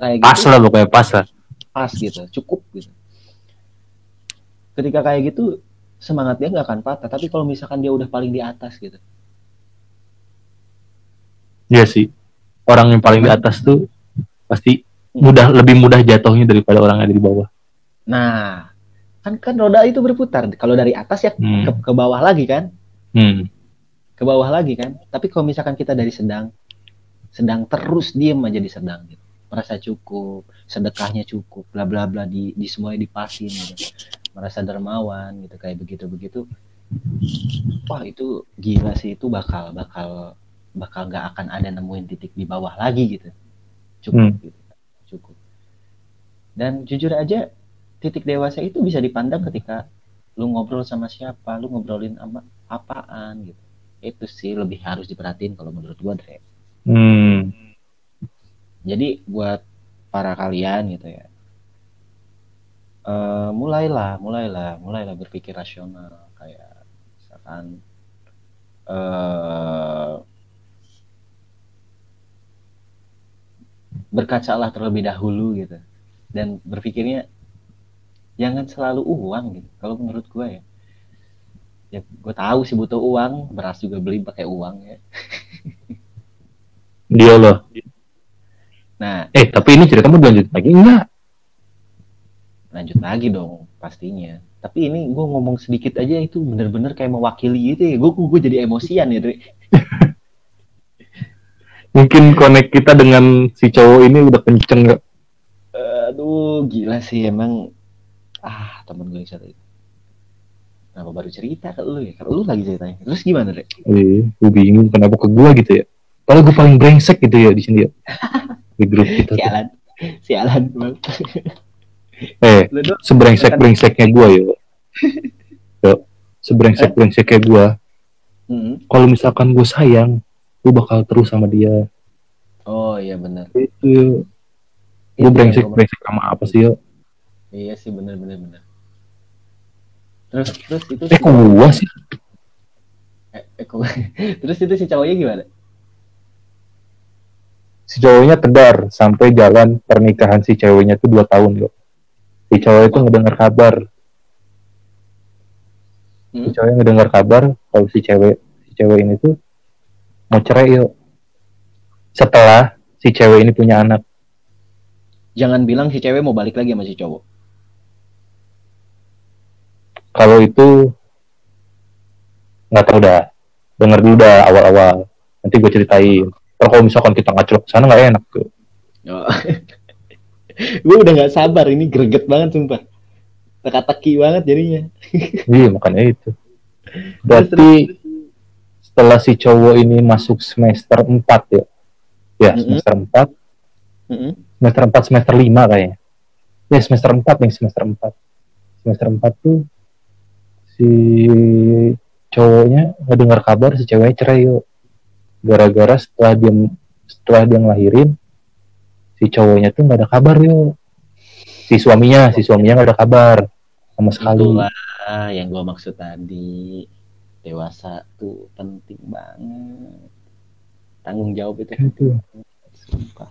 kayak gitu, pas lah pokoknya pas lah. Pas gitu cukup gitu. Ketika kayak gitu semangat dia nggak akan patah. Tapi kalau misalkan dia udah paling di atas gitu. Iya sih. Orang yang paling di atas tuh pasti mudah lebih mudah jatuhnya daripada orang yang ada di bawah. Nah kan kan roda itu berputar. Kalau dari atas ya hmm. ke, ke bawah lagi kan hmm. ke bawah lagi kan. Tapi kalau misalkan kita dari sedang sedang terus diem aja di sedang gitu. Merasa cukup sedekahnya cukup bla bla bla di di semuanya dipasin gitu. Merasa dermawan gitu kayak begitu begitu wah itu gila sih. Itu bakal bakal bakal nggak akan ada nemuin titik di bawah lagi gitu. Cukup hmm. gitu. Cukup. Dan jujur aja titik dewasa itu bisa dipandang ketika lu ngobrol sama siapa lu ngobrolin apa apaan gitu. Itu sih lebih harus diperhatiin kalau menurut gua Dre. Hmm. Jadi buat para kalian gitu ya uh, mulailah mulailah mulailah berpikir rasional. Kayak misalkan uh, berkacalah terlebih dahulu gitu. Dan berpikirnya jangan selalu uang gitu kalau menurut gue ya ya gue tahu sih butuh uang beras juga beli pakai uang ya [laughs] dia loh Nah, eh tapi ini cerita mau lanjut lagi enggak? Lanjut lagi dong pastinya. tapi ini gue ngomong sedikit aja itu bener-bener kayak mewakili gitu ya gue gue jadi emosian ya Dre. [laughs] Mungkin connect kita dengan si cowok ini udah kenceng gak? aduh gila sih emang ah temen gue yang satu itu kenapa baru cerita ke lu ya kalau lu lagi ceritanya terus gimana Dre? Iya, gue bingung kenapa ke gua gitu ya. Padahal gue paling brengsek gitu ya di sini ya. [laughs] Di grup kita. tuh. sialan sialan bang Eh, sebrengsek brengseknya gua yo. Yo, sebrengsek brengseknya gua. Hmm. Kalau misalkan gue sayang, gue bakal terus sama dia. oh iya benar Itu Gue brengsek brengsek sama apa sih yo? Iya sih benar benar benar terus terus itu Eh, kok gua sih? eh, eh, [laughs] terus itu si cowoknya gimana Si cowoknya tegar sampai jalan pernikahan si ceweknya tuh dua tahun yo. Si cowok itu ngedengar kabar. Si Hmm? cowoknya ngedengar kabar kalau si cewek si cewek ini tuh mau cerai yo. Setelah si cewek ini punya anak. jangan bilang si cewek mau balik lagi sama si cowok Kalau itu nggak tahu dah. Dengar dulu dah awal-awal. Nanti gue ceritain. Kalau kalau misalkan kita ngaclok ke sana nggak enak tuh. Oh. [laughs] gue udah nggak sabar ini greget banget sumpah teka-teki banget jadinya [laughs] Iya makanya itu. Berarti setelah si cowok ini masuk semester 4 ya. Ya, Mm-mm. semester 4, Mm-mm. semester 4, semester 5 kayaknya. Ya, semester 4 nih, semester 4. Semester 4 tuh si cowoknya ngedengar kabar si ceweknya cerai yuk. Gara-gara setelah dia setelah dia ngelahirin si cowoknya tuh nggak ada kabar yuk. Si suaminya, si suaminya nggak ada kabar sama sekali. itulah yang gue maksud tadi dewasa tuh penting banget tanggung jawab itu Itu. sumpah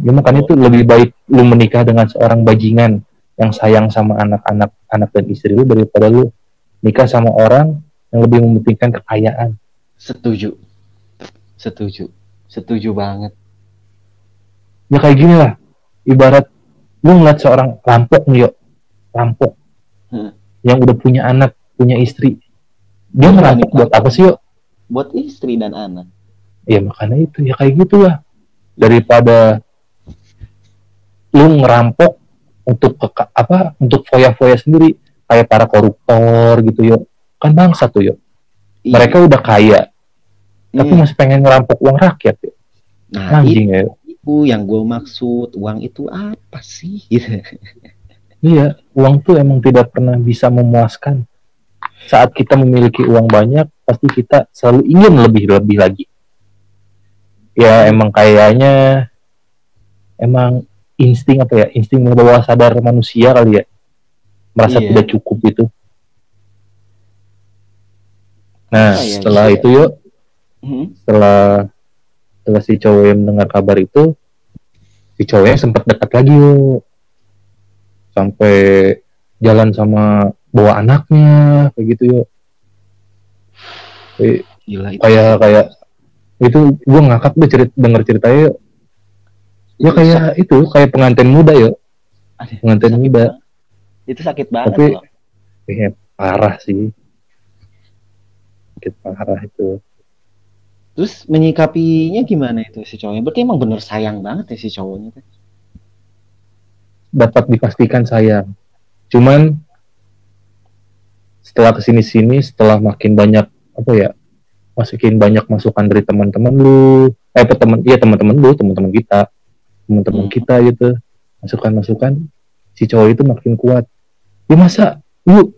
Ya makanya itu lebih baik lu menikah dengan seorang bajingan yang sayang sama anak-anak anak dan istri lu daripada lu nikah sama orang yang lebih mementingkan kekayaan. setuju setuju setuju banget Ya kayak gini lah. Ibarat lu ngeliat seorang rampok nih yuk. Rampok. Hmm. Yang udah punya anak, punya istri. Dia Lu ngerampok buat apa sih yuk? buat istri dan anak Ya makanya itu. Ya kayak gitu lah. Daripada lu ngerampok untuk ke, apa untuk foya-foya sendiri. Kayak para koruptor gitu yuk kan bangsa tuh yuk Iya. mereka udah kaya tapi Hmm. masih pengen ngerampok uang rakyat yuk nah anjing ya yuk. itu yang gue maksud uang itu apa sih? [laughs] Gitu. Iya uang tuh emang tidak pernah bisa memuaskan. Saat kita memiliki uang banyak pasti kita selalu ingin lebih lebih lagi. Ya emang kayaknya emang insting apa ya insting bawah sadar manusia kali ya merasa Iya. tidak cukup itu nah Apa ya, setelah iya. itu yuk Hmm. setelah setelah si cowok yang mendengar kabar itu si cowoknya sempat dekat lagi yuk sampai jalan sama bawa anaknya kayak gitu yuk Kayak- gila itu kayak kayak itu gue ngakak deh cerit denger ceritanya yuk ya kayak itu kayak pengantin muda Aduh, pengantin sakit muda. Banget. itu sakit banget Tapi- loh. eh, parah sih. Sakit parah itu. Terus menyikapinya gimana itu si cowoknya? Berarti emang bener sayang banget ya si cowoknya dapat dipastikan sayang. Cuman setelah ke sini sini, setelah makin banyak apa ya, masukin banyak masukan dari teman-teman lu, eh teman, iya teman-teman lu, teman-teman kita, teman-teman Hmm. kita gitu, masukan-masukan, si cowok itu makin kuat. Ya masa lu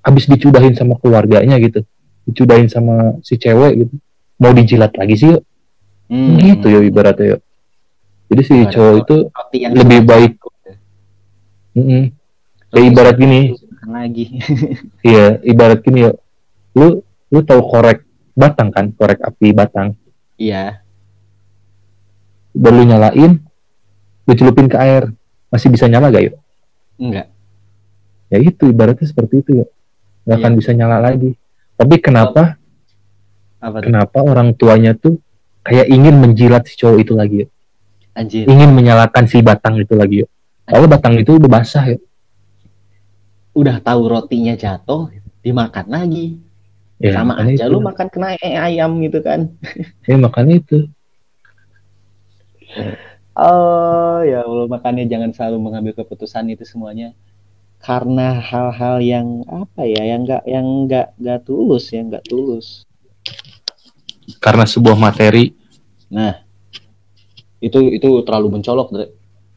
habis dicudahin sama keluarganya gitu, dicudahin sama si cewek gitu, mau dijilat lagi sih yuk, Hmm. gitu ya ibaratnya yuk. Jadi si cowok itu yang lebih baik. satu. mm-mm, Terus kayak ibarat gini, lagi [laughs] Iya, ibarat gini ya. Lu lu tahu korek batang kan? Korek api batang. iya lu nyalain, lu celupin ke air. Masih bisa nyala gak yuk? enggak Ya itu ibaratnya seperti itu yuk. Gak Iya. akan bisa nyala lagi. Tapi kenapa apa tuh kenapa orang tuanya tuh kayak ingin menjilat si cowok itu lagi yuk? anjir Ingin menyalakan si batang itu lagi yuk. Kalau batang itu udah basah yuk. udah tahu rotinya jatuh dimakan lagi Ya, sama aja itu. lu makan kena ayam gitu kan Ya, makanya itu. [laughs] oh ya Allah makanya jangan selalu mengambil keputusan itu semuanya karena hal-hal yang apa ya yang enggak yang enggak enggak tulus ya enggak tulus Karena sebuah materi nah itu itu terlalu mencolok Dre.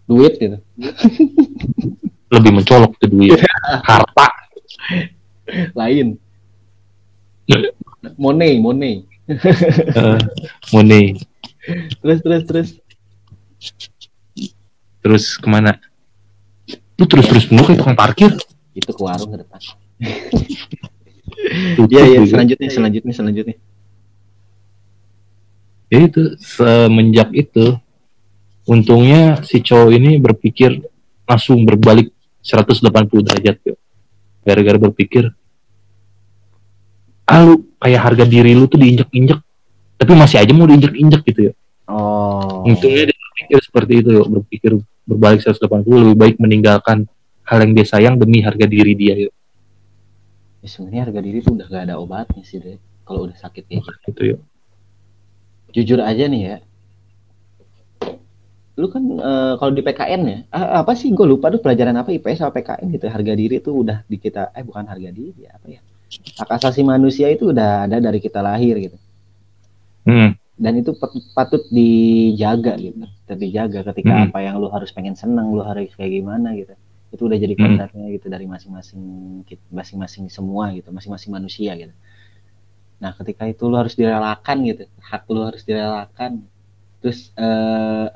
duit gitu lebih mencolok tuh duit. [laughs] Harta. lain money money Eh, money. terus terus terus Terus ke mana? Lu terus-terus mulu kayak tukang parkir. itu ke warung ke depan [laughs] iya iya selanjutnya selanjutnya selanjutnya Ya itu semenjak itu untungnya si cowok ini berpikir langsung berbalik 180 derajat yuk. Gara-gara berpikir ah lu kayak harga diri lu tuh diinjek-injek tapi masih aja mau diinjek-injek gitu ya. oh Untungnya berpikir seperti itu yuk. berpikir berbalik 180 lebih baik meninggalkan hal yang dia sayang demi harga diri dia yuk. ya, sebenarnya harga diri tuh udah gak ada obatnya sih deh kalau udah sakit kayak gitu Gitu yuk. jujur aja nih ya lu kan eh, kalau di PKN ya ah, apa sih gue lupa tuh pelajaran apa IPS sama PKN gitu harga diri itu udah di kita eh bukan harga diri apa ya hak asasi manusia itu udah ada dari kita lahir gitu Hmm. Dan itu pat- patut dijaga gitu. Tetap dijaga ketika Hmm. apa yang lu harus pengen seneng lu harus kayak gimana gitu. Itu udah jadi Hmm. kodratnya gitu dari masing-masing masing-masing semua gitu masing-masing manusia gitu. Nah ketika itu lu harus direlakan gitu hak lu harus direlakan. Terus eh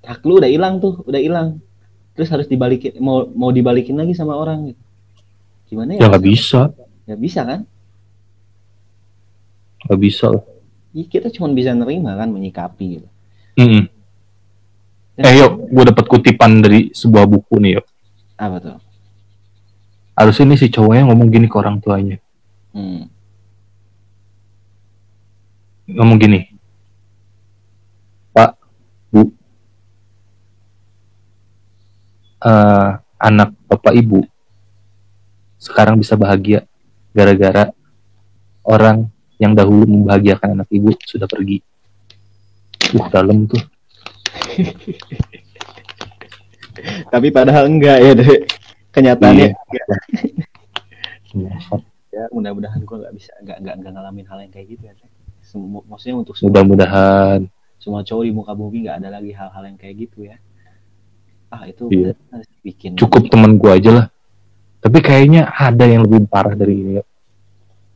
hak lu udah hilang tuh udah hilang. Terus harus dibalikin mau mau dibalikin lagi sama orang gitu. Gimana ya? Ya nggak bisa, nggak bisa kan? Nggak bisa lah. Ih, kita cuma bisa nerima kan menyikapi gitu Mm-mm. Eh yuk, gue dapet kutipan dari sebuah buku nih yuk. apa tuh Harusnya ini si cowoknya ngomong gini ke orang tuanya. hmm. Ngomong gini. Pak, Bu, eh, anak bapak ibu sekarang bisa bahagia gara-gara orang yang dahulu membahagiakan anak ibu sudah pergi. Uh, dalam tuh. [laughs] tapi padahal enggak ya deh kenyataannya Iya. enggak. [laughs] Iya. ya mudah-mudahan gua nggak bisa nggak nggak nggak ngalamin hal yang kayak gitu ya. Semu- maksudnya untuk semua, Mudah-mudahan. semua cowok di muka bumi nggak ada lagi hal-hal yang kayak gitu ya ah itu Iya. benar bikin cukup teman gua aja lah. Tapi kayaknya ada yang lebih parah dari ini.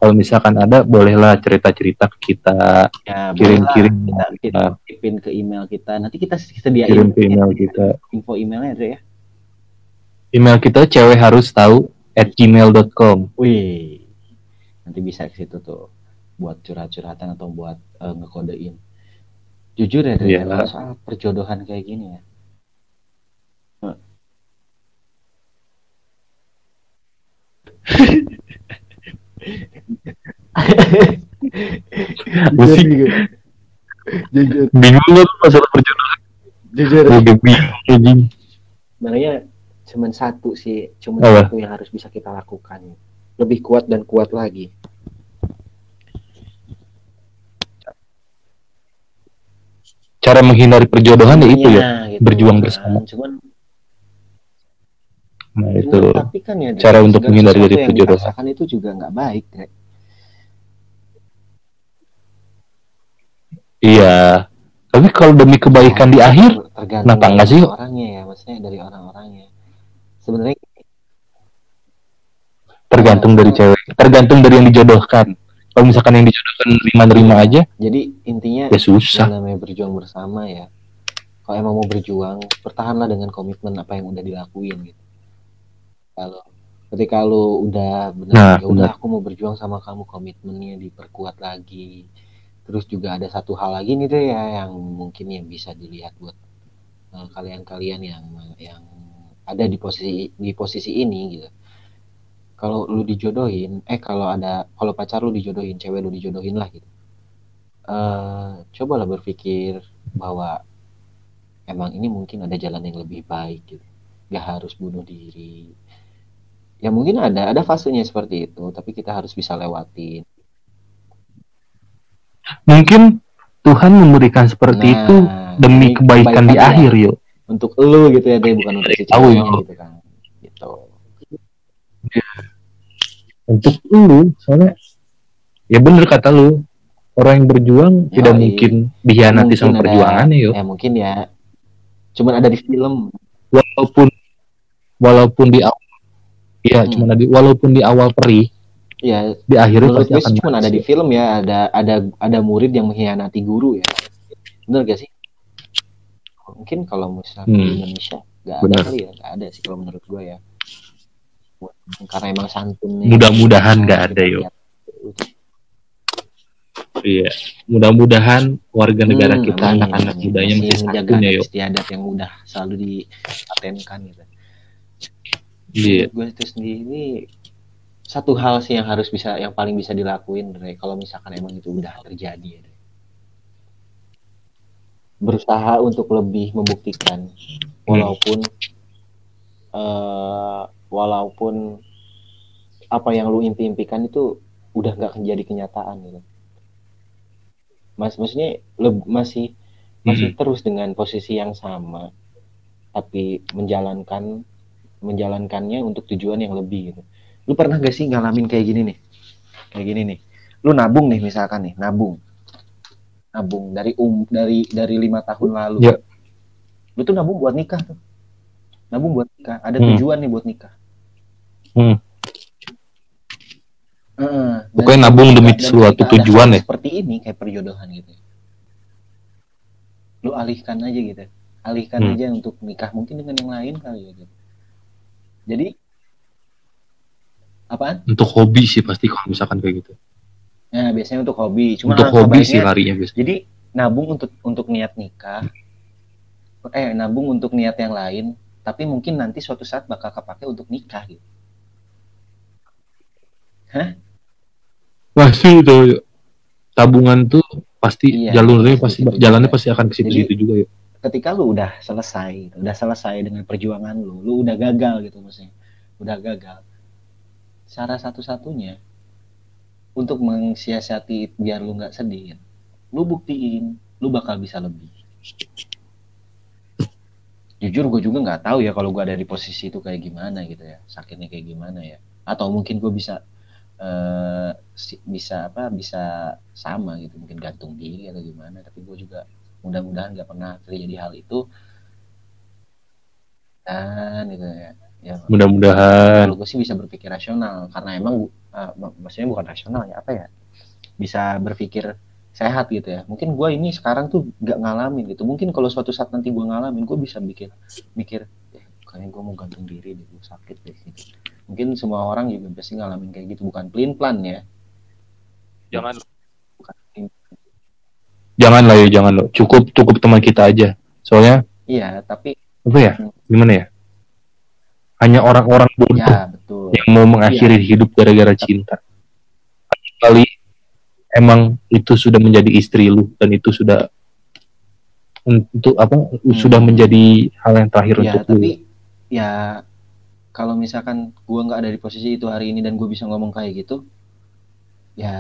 Kalau misalkan ada, bolehlah cerita-cerita ke kita, ya kirim-kirim kita, kita Nah. kirim ke email kita nanti kita sediain kirim ke email kita. info emailnya Dre ya Email kita cewek harus tahu at gmail.com. wih nanti bisa ke situ tuh buat curhat-curhatan atau buat eh, ngekodein jujur ya Iya. kalau soal perjodohan kayak gini ya [laughs] Musik. jujur Bingung lu masalah perjodohan. jujur Gue bingung sebenarnya cuman satu sih cuman Apa? satu yang harus bisa kita lakukan lebih kuat dan kuat lagi Cara menghindari perjodohan ya itu ya. Iya, gitu. berjuang bersama. cuman Nah, cuman itu. tapi kan ya cara untuk menghindari dari dipaksakan itu juga nggak baik Dre. Iya. Tapi kalau demi kebaikan di akhir, kenapa dari nggak sih, orangnya ya maksudnya dari orang-orangnya sebenarnya tergantung dari cewek, tergantung dari yang dijodohkan. Kalau misalkan yang dijodohkan nerima-nerima aja, jadi intinya ya susah. namanya berjuang bersama ya kalau emang mau berjuang bertahanlah dengan komitmen apa yang udah dilakuin gitu kalau ketika lu udah benar Nah, ya udah aku mau berjuang sama kamu komitmennya diperkuat lagi. Terus juga ada satu hal lagi nih deh ya yang mungkin yang bisa dilihat buat eh, kalian-kalian yang yang ada di posisi di posisi ini gitu. Kalau lu dijodohin eh kalau ada kalau pacar lu dijodohin cewek lu dijodohin lah gitu. Eh cobalah berpikir bahwa emang ini mungkin ada jalan yang lebih baik gitu. Gak harus bunuh diri ya mungkin ada ada fasenya seperti itu tapi kita harus bisa lewatin. Mungkin Tuhan memberikan seperti Nah, itu demi demi kebaikan di kebaikan akhir ya. yuk. Untuk lu gitu ya deh bukan untuk si yo. gitu kan gitu. Untuk lu soalnya ya bener kata lu orang yang berjuang Yoi. tidak mungkin dihianati Mungkin sama ada- perjuangannya yuk. Ya mungkin ya. Cuman ada di film. Walaupun walaupun di awal ya Hmm. cuma di walaupun di awal perih ya di akhirnya menurut pasti gue akan cuma ada di film ya ada ada ada murid yang mengkhianati guru ya bener gak sih mungkin kalau misalnya Hmm. di Indonesia nggak ada Benar. kali ya nggak ada sih kalau menurut gue ya karena emang santunnya Mudah-mudahan nggak ada, yo. lihat. iya mudah-mudahan warga negara Hmm, kita anak-anak mudanya masih menjaga satunya adat yuk istiadat yang udah selalu dipatenkan gitu iya. Gue itu sendiri satu hal sih yang harus bisa yang paling bisa dilakuin Dre, kalau misalkan emang itu udah terjadi ya Dre. berusaha untuk lebih membuktikan. Walaupun eh, walaupun apa yang lu impi-impikan itu udah nggak menjadi kenyataan gitu. Mas maksudnya masih masih terus dengan posisi yang sama tapi menjalankan menjalankannya untuk tujuan yang lebih gitu. Lu pernah gak sih ngalamin kayak gini nih? Kayak gini nih. Lu nabung nih misalkan nih, nabung. Nabung dari um dari dari lima tahun lalu. Ya. Lu tuh nabung buat nikah tuh. Nabung buat nikah. Ada Hmm. tujuan nih buat nikah. Hmm. Pokoknya nabung demi suatu tujuan ya. Seperti ini kayak perjodohan gitu. Lu alihkan aja gitu. Alihkan Hmm. aja untuk nikah mungkin dengan yang lain kali ya gitu. Jadi apaan? untuk hobi sih pasti kalau misalkan kayak gitu Nah, biasanya untuk hobi. Cuma untuk hobi sih larinya biasanya Jadi nabung untuk untuk niat nikah. Eh, nabung untuk niat yang lain, tapi mungkin nanti suatu saat bakal kepake untuk nikah gitu. pasti itu tabungan tuh pasti Iya, jalurnya pasti jalannya pasti akan ke situ-situ juga ya Ketika lu udah selesai, udah selesai dengan perjuangan lu, lu udah gagal gitu maksudnya. Udah gagal. Cara satu-satunya untuk mensiasati biar lu nggak sedih, lu buktiin lu bakal bisa lebih. Jujur gue juga nggak tahu ya kalau gue ada di posisi itu kayak gimana gitu ya, sakitnya kayak gimana ya. Atau mungkin gue bisa si- bisa apa bisa sama gitu, mungkin gantung diri atau gimana. Tapi gue juga mudah-mudahan nggak pernah terjadi hal itu. Dan gitu ya. Ya, mudah-mudahan kalau gue sih bisa berpikir rasional karena emang uh, mak- maksudnya bukan rasional ya apa ya bisa berpikir sehat gitu ya mungkin gue ini sekarang tuh gak ngalamin gitu mungkin kalau suatu saat nanti gue ngalamin gue bisa bikin mikir eh, kayaknya gue mau gantung diri deh gue sakit deh gitu. mungkin semua orang juga pasti ngalamin kayak gitu bukan pelin plan ya jangan jangan lah ya jangan lo cukup cukup teman kita aja. Soalnya iya tapi apa ya? Gimana ya? Hanya orang-orang bodoh ya betul. yang mau mengakhiri hidup gara-gara cinta. Kali emang itu sudah menjadi istri lu dan itu sudah untuk apa sudah menjadi hal yang terakhir ya untuk lu. tapi ya kalau misalkan gue nggak ada di posisi itu hari ini dan gue bisa ngomong kayak gitu ya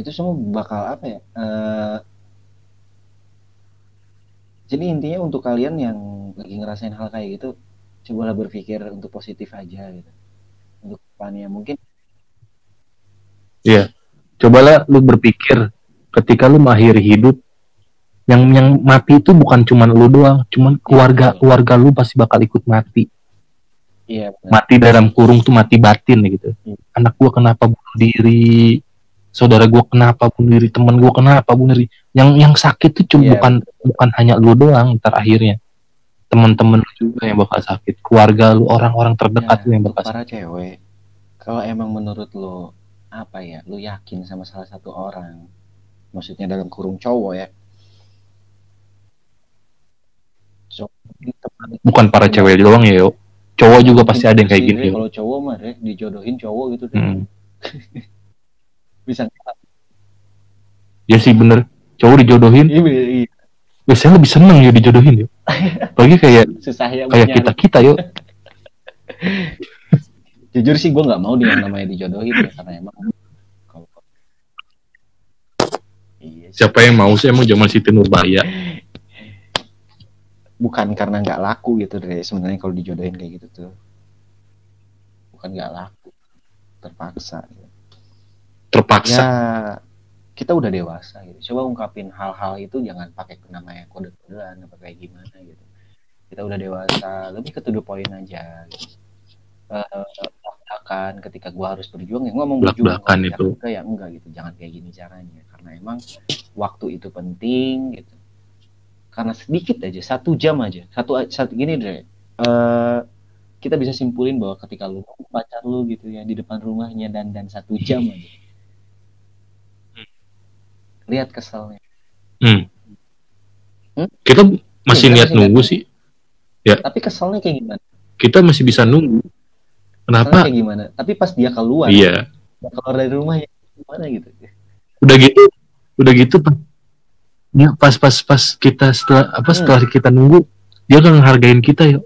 itu semua bakal apa ya eh, jadi intinya untuk kalian yang lagi ngerasain hal kayak gitu cobalah berpikir untuk positif aja gitu. Untuk depannya mungkin. Cobalah lu berpikir ketika lu mengakhiri hidup yang yang mati itu bukan cuman lu doang cuman keluarga keluarga lu pasti bakal ikut mati. Iya mati dalam kurung tuh mati batin gitu. Hmm. anak gua kenapa bunuh diri saudara gua kenapa bunuh diri teman gua kenapa bunuh diri. Yang yang sakit tuh cuma Iya, bukan bukan hanya lu doang ntar akhirnya. Teman-teman lu juga yang bakal sakit. Keluarga lu orang-orang terdekat Ya, lu yang bakal sakit para cewek kalau emang menurut lo apa ya lu yakin sama salah satu orang maksudnya dalam kurung cowok ya? Teman bukan para cewek doang ya yo. Cowok juga pasti ada yang kayak gini. kalau cowok mah Dre, dijodohin cowok gitu Dre. Hmm. [laughs] bisa ya sih bener. Cowok dijodohin. Iya, iya, biasanya lebih seneng ya dijodohin yo apalagi kayak [laughs] susah ya kayak kita kita yo jujur sih gue nggak mau dengan namanya dijodohin ya karena emang kalau iya sih. Siapa yang mau sih emang zaman Siti Nurbaya? bukan karena nggak laku gitu deh sebenarnya kalau dijodohin kayak gitu tuh bukan nggak laku. Terpaksa gitu. Terpaksa. ya kita udah dewasa gitu. Coba ungkapin hal-hal itu jangan pakai namanya kode-kodean apa kayak gimana gitu. Kita udah dewasa lebih ke to the point aja. Gitu. Eh, belak-belakan ketika gua harus berjuang ya ngomong berjuang. Belak-belakan kalau itu. enggak ya enggak gitu jangan kayak gini caranya. Karena emang waktu itu penting gitu. Karena sedikit aja satu jam aja. Satu satu gini deh. Eh, kita bisa simpulin bahwa ketika lu pacar lu gitu ya di depan rumahnya dan dan satu jam aja lihat keselnya Hmm. Hmm? Kita masih Iya, niat masih nunggu sih. tapi keselnya kayak gimana Kita masih bisa nunggu. keselnya Kenapa? kayak gimana tapi pas dia keluar Iya. dia keluar dari rumahnya gimana gitu Udah gitu, udah gitu pas- ya pas pas pas kita setelah apa Hmm. setelah kita nunggu dia kan ngehargain kita ya.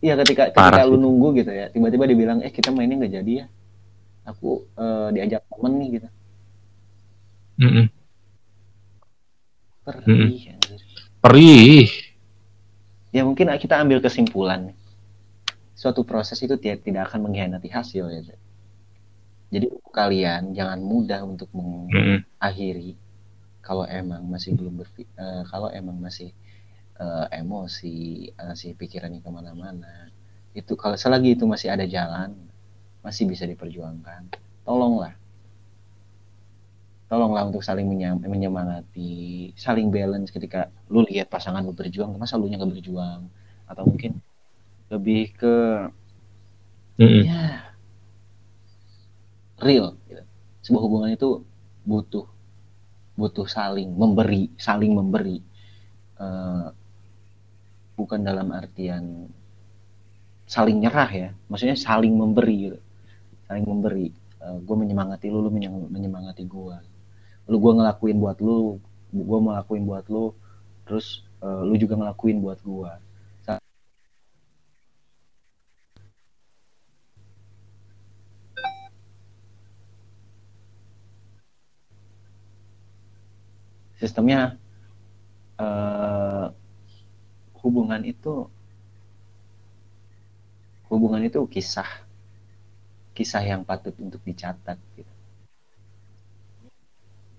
Iya ketika ketika Parah lu nunggu gitu ya, tiba-tiba dia bilang, eh kita mainnya nggak jadi ya, aku eh, diajak temen nih gitu, Mm-mm. perih. anjir. Perih. Ya mungkin kita ambil kesimpulan, suatu proses itu tidak akan mengkhianati hasil ya. Jadi kalian jangan mudah untuk mengakhiri kalau emang masih belum eh, kalau emang masih eh, emosi, masih pikirannya ke mana-mana, itu kalau selagi itu masih ada jalan, masih bisa diperjuangkan. Tolonglah, tolonglah untuk saling menyemangati, saling balance ketika lu lihat pasangan lu berjuang, masa lu nya nggak berjuang, atau mungkin lebih ke Mm-mm. ya real. gitu. Sebuah hubungan itu butuh butuh saling memberi, saling memberi. Eh, bukan dalam artian saling nyerah ya, maksudnya saling memberi, gitu. saling memberi. gue menyemangati lu, lu menyem- menyemangati gue. Lu gue ngelakuin buat lu, gue ngelakuin buat lu, terus eh, lu juga ngelakuin buat gue. Sistemnya eh, hubungan itu hubungan itu kisah kisah yang patut untuk dicatat gitu.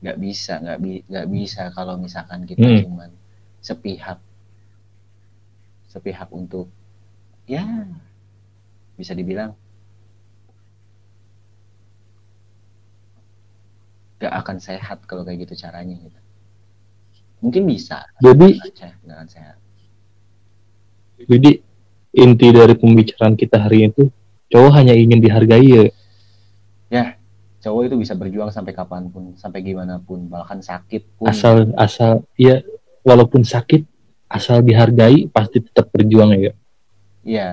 Nggak bisa nggak bi nggak bisa kalau misalkan kita Hmm. cuman sepihak. Sepihak untuk ya bisa dibilang nggak akan sehat kalau kayak gitu caranya gitu. Mungkin bisa Jadi nggak akan sehat jadi inti dari pembicaraan kita hari itu cowok hanya ingin dihargai ya. Cowok itu bisa berjuang sampai kapan pun sampai gimana pun bahkan sakit pun Asal asal ya walaupun sakit asal dihargai pasti tetap berjuang ya. Iya.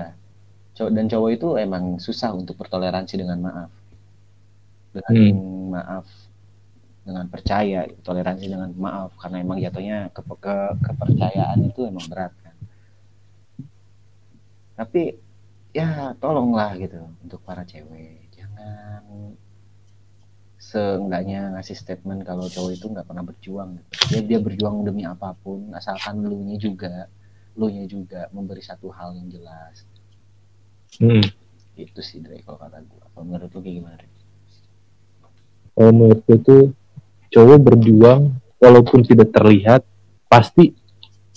Cowok dan cowok itu emang susah untuk bertoleransi dengan maaf. Dengan Hmm. maaf dengan percaya, toleransi dengan maaf karena emang jatuhnya ke, ke- kepercayaan itu emang berat kan. Tapi ya tolonglah gitu untuk para cewek. Jangan seenggaknya ngasih statement kalau cowok itu nggak pernah berjuang gitu. Dia dia berjuang demi apa pun asalkan lu nya juga lu nya juga memberi satu hal yang jelas Hmm. itu sih Dre kalau kata gue kalau menurut lu kayak gimana Dre? Kalau menurut gue tuh cowok berjuang walaupun tidak terlihat pasti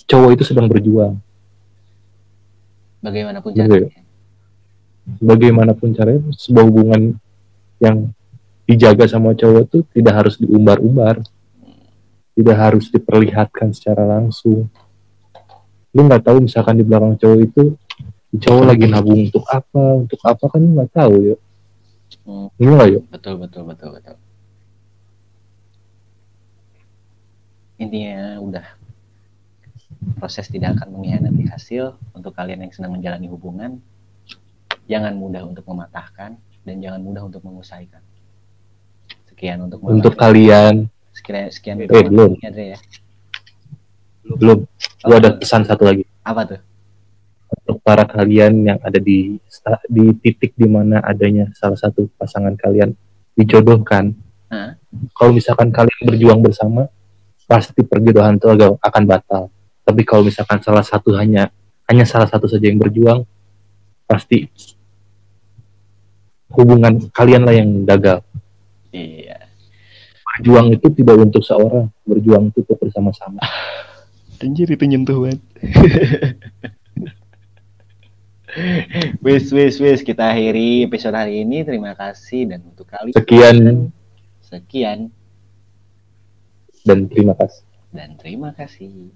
cowok itu sedang berjuang. bagaimanapun caranya Bagaimanapun caranya sebuah hubungan yang dijaga sama cowok tuh tidak harus diumbar-umbar, tidak harus diperlihatkan secara langsung. Lu nggak tahu misalkan di belakang cowok itu cowok lagi nabung untuk apa, untuk apa kan lu nggak tahu ya. Hmm. Yuk? betul betul betul betul intinya udah proses tidak akan mengkhianati hasil untuk kalian yang sedang menjalani hubungan jangan mudah untuk mematahkan dan jangan mudah untuk mengusaikan sekian untuk Untuk kalian sekian sekian Eh, belum. ya ya belum, Oh, gua ada pesan satu lagi. apa tuh untuk para kalian yang ada di di titik di mana adanya salah satu pasangan kalian dijodohkan. Hah? Kalau misalkan kalian berjuang bersama, pasti perjodohan itu agak akan batal. Tapi kalau misalkan salah satu hanya hanya salah satu saja yang berjuang, pasti hubungan kalian lah yang gagal. Iya. Berjuang itu tidak untuk seorang, berjuang itu untuk bersama-sama. Anjir itu nyentuh banget. [laughs] wis wis wis kita akhiri episode hari ini. Terima kasih dan untuk kali Sekian sekian dan terima kasih. dan terima kasih.